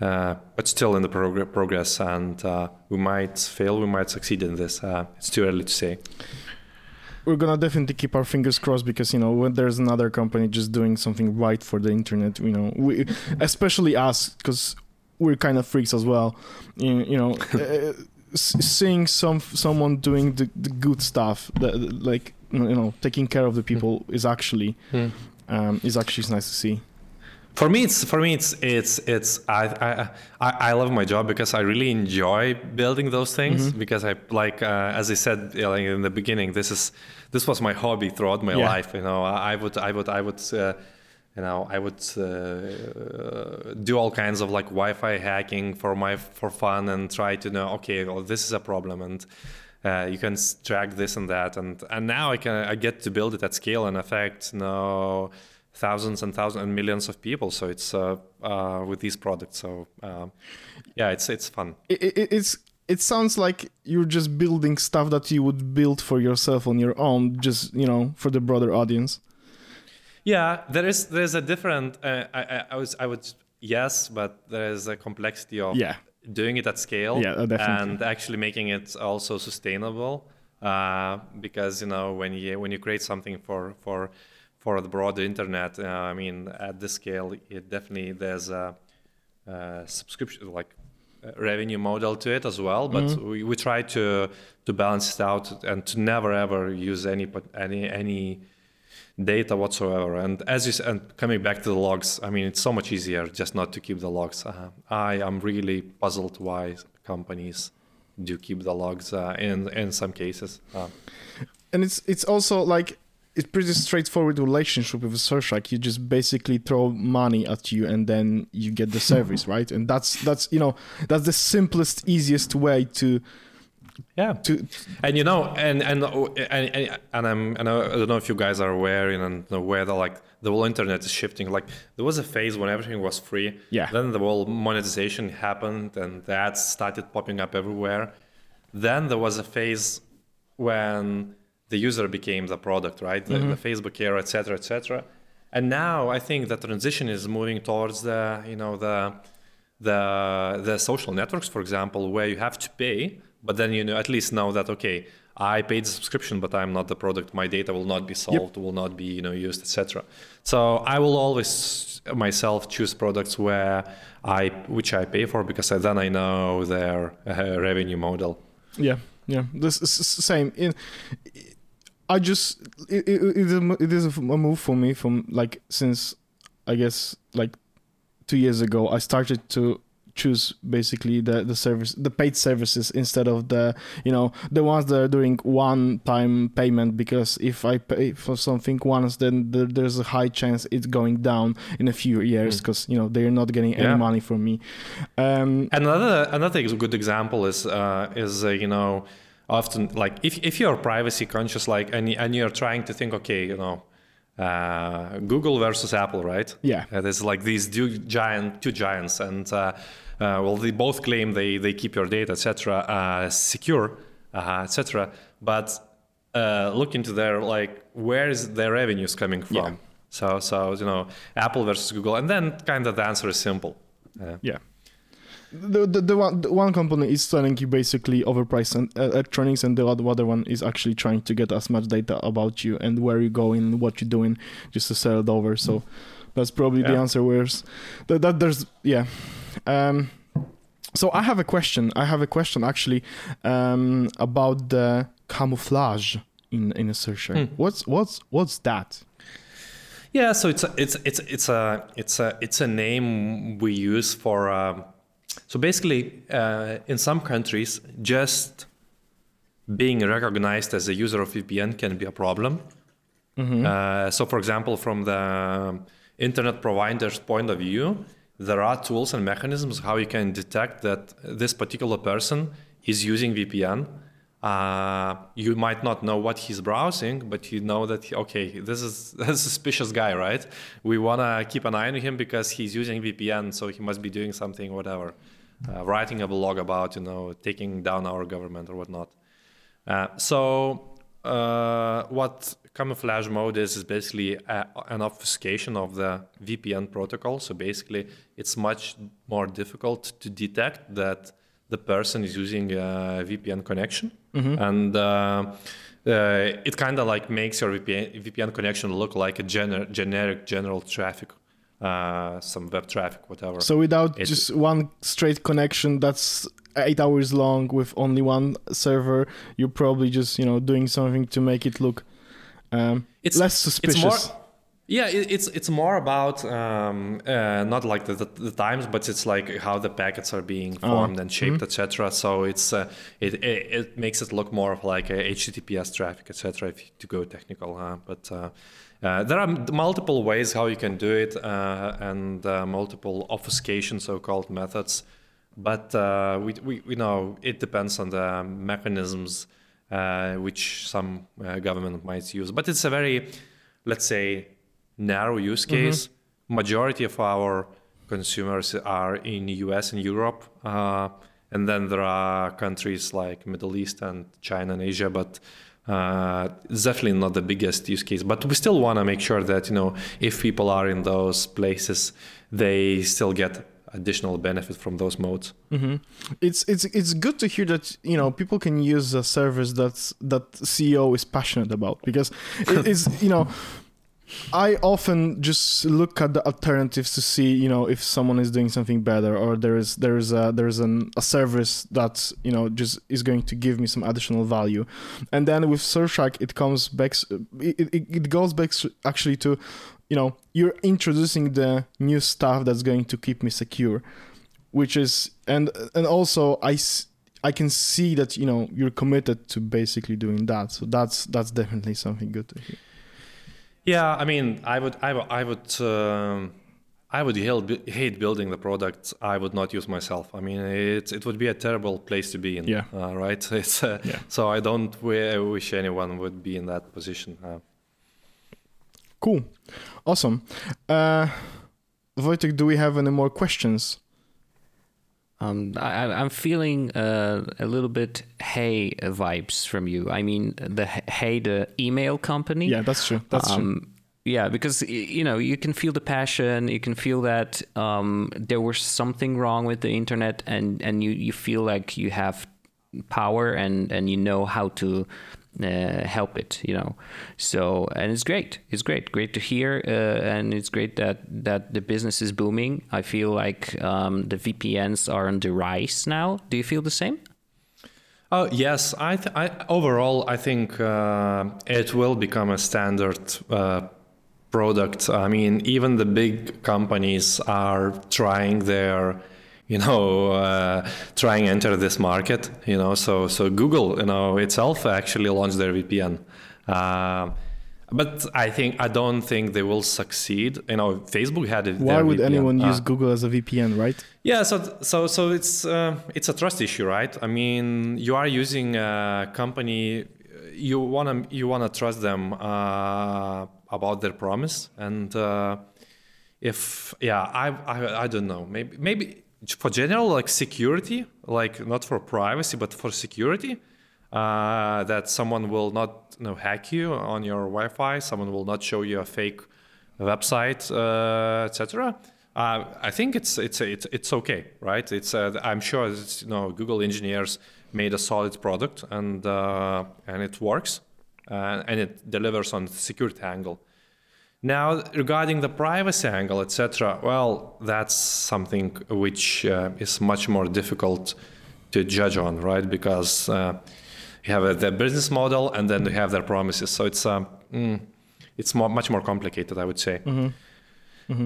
uh, but still in the prog- progress, and uh, we might fail, we might succeed in this. Uh, it's too early to say. We're gonna definitely keep our fingers crossed because you know when there's another company just doing something right for the internet, you know, we, especially us because we're kind of freaks as well. You, you know, uh, seeing some someone doing the, the good stuff, that, like you know, taking care of the people is actually um, is actually nice to see. For me, it's for me, it's it's it's I I I, I love my job because I really enjoy building those things because I like uh, as I said you know, like in the beginning, this is this was my hobby throughout my Yeah. life. You know, I would I would I would. Uh, you know, I would uh, do all kinds of like Wi-Fi hacking for my for fun and try to know, okay, well, this is a problem, and uh, you can track this and that, and and now I can I get to build it at scale and affect you know, thousands and thousands and millions of people. So it's uh, uh, with these products. So um, yeah, it's it's fun. It, it, it's it sounds like you're just building stuff that you would build for yourself on your own, just you know, for the broader audience. Yeah, there is there's a different. Uh, I, I I was I would yes, but there is a complexity of Yeah. doing it at scale. Yeah, uh, definitely. and actually making it also sustainable. Uh, because you know when you when you create something for for for the broader internet, uh, I mean at this scale, it definitely there's a, uh subscription like revenue model to it as well. But Mm-hmm. we, we try to to balance it out and to never ever use any any any data whatsoever. And as you and coming back to the logs, I mean, it's so much easier just not to keep the logs. Uh, I am really puzzled why companies do keep the logs uh, in in some cases. Uh, and it's it's also like it's pretty straightforward relationship with a Surfshark. You just basically throw money at you and then you get the service, right? And that's that's you know that's the simplest, easiest way to yeah. to And you know, and and and and, and I'm and I don't know if you guys are aware and aware that like the whole internet is shifting. Like there was a phase when everything was free. Yeah. Then the whole monetization happened and the ads started popping up everywhere. Then there was a phase when the user became the product, right? The, the Facebook era, et cetera, et cetera. And now I think the transition is moving towards the, you know, the the the social networks, for example, where you have to pay, but then you know at least know that okay, I paid the subscription, but I'm not the product. My data will not be sold, will not be you know used, etc. So I will always myself choose products where I which I pay for because then I know their uh, revenue model. yeah yeah this is s- same in. I just it, it, it is a, it is a move for me from like since I guess like two years ago I started to choose basically the the service the paid services instead of the you know the ones that are doing one time payment because if I pay for something once then there, there's a high chance it's going down in a few years because you know they're not getting any Yeah. money from me um Another another good example is uh, is uh, you know often like if if you're privacy conscious like and and you're trying to think okay you know uh, Google versus Apple right Yeah. uh, there's like these two giant two giants and uh, uh, well they both claim they they keep your data etc uh, secure uh, etc but uh, look into their like where is their revenues coming from Yeah. so so you know Apple versus Google and then kind of the answer is simple. Uh, Yeah. The, the, the, one, the one company is selling you basically overpriced en- uh, electronics, and the other, one is actually trying to get as much data about you and where you're going, what you're doing, just to sell it over. So that's probably the answer. Where's that, that there's yeah. Um, so I have a question. I have a question actually um, about the camouflage in in a searcher. Hmm. What's what's what's that? Yeah, so it's a, it's it's it's a it's a it's a name we use for. Um, so basically, uh, in some countries, just being recognized as a user of VPN can be a problem. Uh, so, for example, from the internet provider's point of view, there are tools and mechanisms how you can detect that this particular person is using VPN. Uh, you might not know what he's browsing, but you know that okay, this is a suspicious guy, right? We wanna keep an eye on him because he's using VPN, so he must be doing something, whatever, uh, writing a blog about you know taking down our government or whatnot. Uh, so uh, what camouflage mode is is basically a, an obfuscation of the VPN protocol. So basically, it's much more difficult to detect that the person is using a VPN connection, Mm-hmm. and uh, uh, it kind of like makes your VPN, VPN connection look like a gener- generic general traffic, uh, some web traffic, whatever. So without It- just one straight connection that's eight hours long with only one server, you're probably just you know doing something to make it look um, It's- less suspicious. It's more, yeah, it, it's it's more about um, uh, not like the, the, the times, but it's like how the packets are being Oh, formed and shaped, mm-hmm. etc. So it's uh, it, it it makes it look more of like a HTTPS traffic, etc. If you, to go technical, huh? but. Uh, uh, there are m- multiple ways how you can do it, uh, and uh, multiple obfuscation, so-called methods. But uh, we, we we know it depends on the mechanisms uh, which some uh, government might use. But it's a very, let's say, narrow use case. Majority of our consumers are in US and Europe, uh, and then there are countries like Middle East and China and Asia, but. Uh, definitely not the biggest use case, but we still want to make sure that you know if people are in those places, they still get additional benefit from those modes. hmm It's it's it's good to hear that you know people can use a service that's that CEO is passionate about because it, it's you know I often just look at the alternatives to see you know if someone is doing something better or there is there is a there is an, a service that you know just is going to give me some additional value, and then with Surfshark it comes back it, it, it goes back actually to you know you're introducing the new stuff that's going to keep me secure which is and and also I. I can see that you know you're committed to basically doing that so that's that's definitely something good to hear Yeah, I mean, I would, I would, I would, um, I would hate, hate building the product I would not use myself. I mean, it it would be a terrible place to be in. Yeah. Uh, right. It's uh, Yeah. so I don't wi- wish anyone would be in that position. Uh, cool awesome uh Wojtek do we have any more questions Um, I, I'm feeling uh, a little bit Hey vibes from you. I mean, the Hey, the email company. yeah that's true that's true um, yeah, because you know you can feel the passion, you can feel that um, there was something wrong with the internet, and and you you feel like you have power and and you know how to uh, help it, you know. So and it's great, it's great, great to hear, uh, and it's great that that the business is booming. I feel like um, the VPNs are on the rise now. Do you feel the same? Oh yes, I, th- I overall I think uh, it will become a standard uh, product. I mean, even the big companies are trying their, you know, uh, trying enter this market. You know, so so Google, you know, itself actually launched their VPN. Uh, but I think I don't think they will succeed. You know, Facebook had it. why would VPN. anyone Uh, use google as a vpn right yeah, so so so it's uh, it's a trust issue, right? I mean, you are using a company, you wanna you wanna trust them uh, about their promise, and uh, if yeah, I, I I don't know, maybe maybe for general like security, like not for privacy but for security, uh, that someone will not you know, hack you on your Wi-Fi, someone will not show you a fake website, uh, etc. Uh, I think it's it's it's it's okay, right? It's uh, I'm sure it's, you know Google engineers made a solid product and uh, and it works uh, and it delivers on the security angle. Now regarding the privacy angle, etc. Well, that's something which uh, is much more difficult to judge on, right? Because uh, you have uh, the business model and then you have their promises. So it's um, mm, it's more, much more complicated, I would say.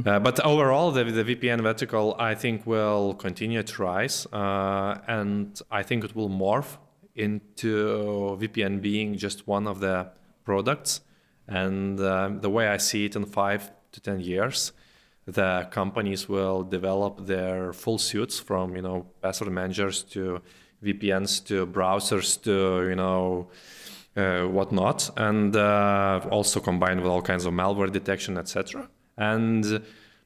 Uh, but overall, the, the VPN vertical, I think, will continue to rise, uh, and I think it will morph into VPN being just one of the products. And um, the way I see it in five to ten years, the companies will develop their full suits from you know password managers to VPNs to browsers to you know uh, whatnot, and uh, also combined with all kinds of malware detection, etc. And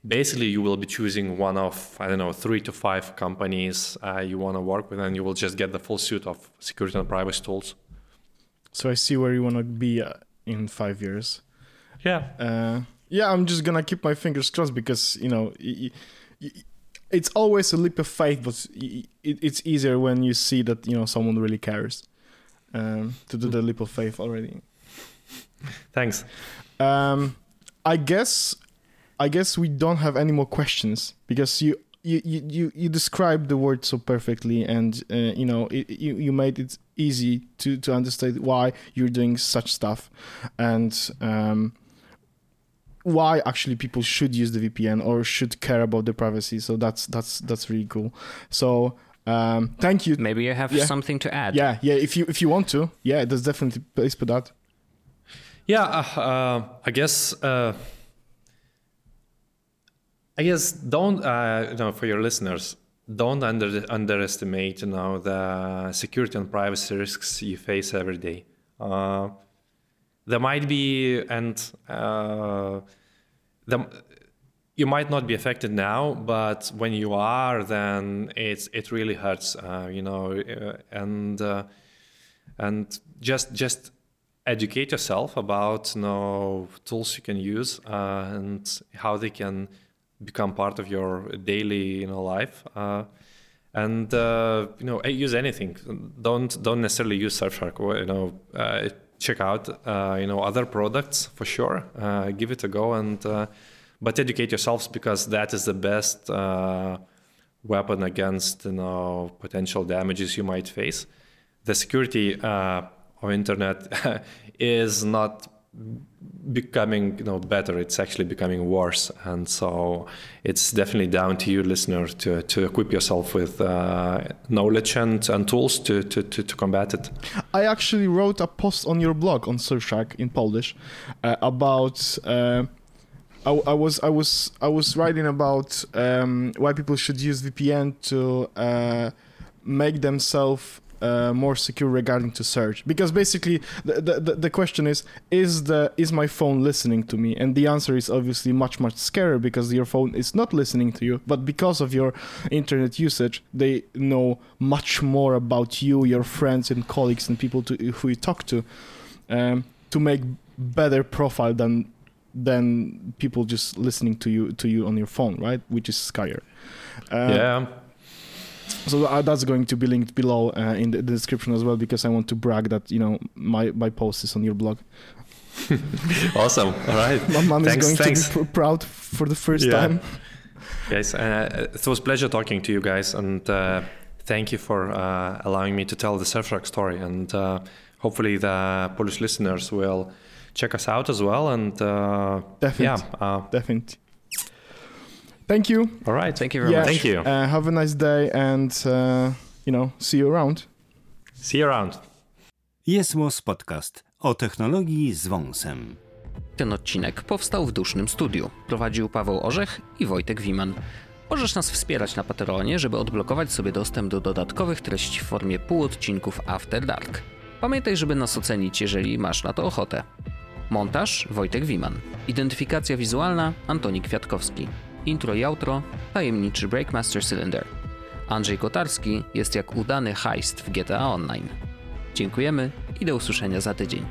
basically, you will be choosing one of I don't know three to five companies uh, you want to work with, and you will just get the full suite of security and privacy tools. So I see where you want to be uh, in five years. Yeah. Uh, yeah, I'm just gonna keep my fingers crossed because you know it's always a leap of faith, but it's easier when you see that you know someone really cares um, to do the leap of faith already. Thanks. Um, I guess I guess we don't have any more questions because you you you you, you described the word so perfectly, and uh, you know it, you you made it easy to to understand why you're doing such stuff, and um, why actually people should use the VPN or should care about their privacy. So that's that's that's really cool. So. Um, thank you. Maybe you have Yeah. something to add. Yeah, yeah. If you if you want to, yeah, there's definitely place for that. Yeah, uh, uh, I guess. Uh, I guess don't uh, know for your listeners don't under, underestimate you know the security and privacy risks you face every day. Uh, there might be and uh, the, you might not be affected now, but when you are, then it's it really hurts. Uh, you know, uh, and uh, and just just educate yourself about you know tools you can use uh, and how they can become part of your daily you know life. Uh, and uh, you know use anything. Don't don't necessarily use surfshark you know uh, check out uh, you know other products for sure. Uh, give it a go and uh, but educate yourselves because that is the best weapon against you know potential damages you might face. The security of internet is not becoming you know better it's actually becoming worse and so it's definitely down to you listener to, to equip yourself with uh, knowledge and, and tools to, to, to, to combat it I actually wrote a post on your blog on Surfshark in Polish uh, about. Uh, I, I was I was I was writing about um, why people should use VPN to uh, make themselves uh, more secure regarding to search. Because basically the, the the- question is is the is my phone listening to me? And the answer is obviously much much scarier because your phone is not listening to you but because of your internet usage they know much more about you your friends and colleagues and people to, who you talk to um, to make better profile than than people just listening to you to you on your phone right? Which is scarier. Uh, yeah so uh, that's going to be linked below uh, in the description as well because I want to brag that you know my my post is on your blog. awesome all right My mom Thanks, is going thanks. to be pr- proud for the first Yeah. time. Guys, uh, it was a pleasure talking to you guys, and uh, thank you for uh, allowing me to tell the Surfshark story. And uh, hopefully, the Polish listeners will check us out as well. And Definitely. yeah, uh, Definitely. Thank you. all right. Thank you very Yeah. much. Thank you. Uh, have a nice day and uh, you know see you around. See you around. Jest Podcast o technologii z wąsem. Ten odcinek powstał w dusznym studiu. Prowadził Paweł Orzech i Wojtek Wiman. Możesz nas wspierać na Patreonie, żeby odblokować sobie dostęp do dodatkowych treści w formie półodcinków After Dark. Pamiętaj, żeby nas ocenić, jeżeli masz na to ochotę. Montaż Wojtek Wiman. Identyfikacja wizualna Antoni Kwiatkowski. Intro i outro tajemniczy Breakmaster Cylinder. Andrzej Kotarski jest jak udany heist w GTA Online. Dziękujemy i do usłyszenia za tydzień.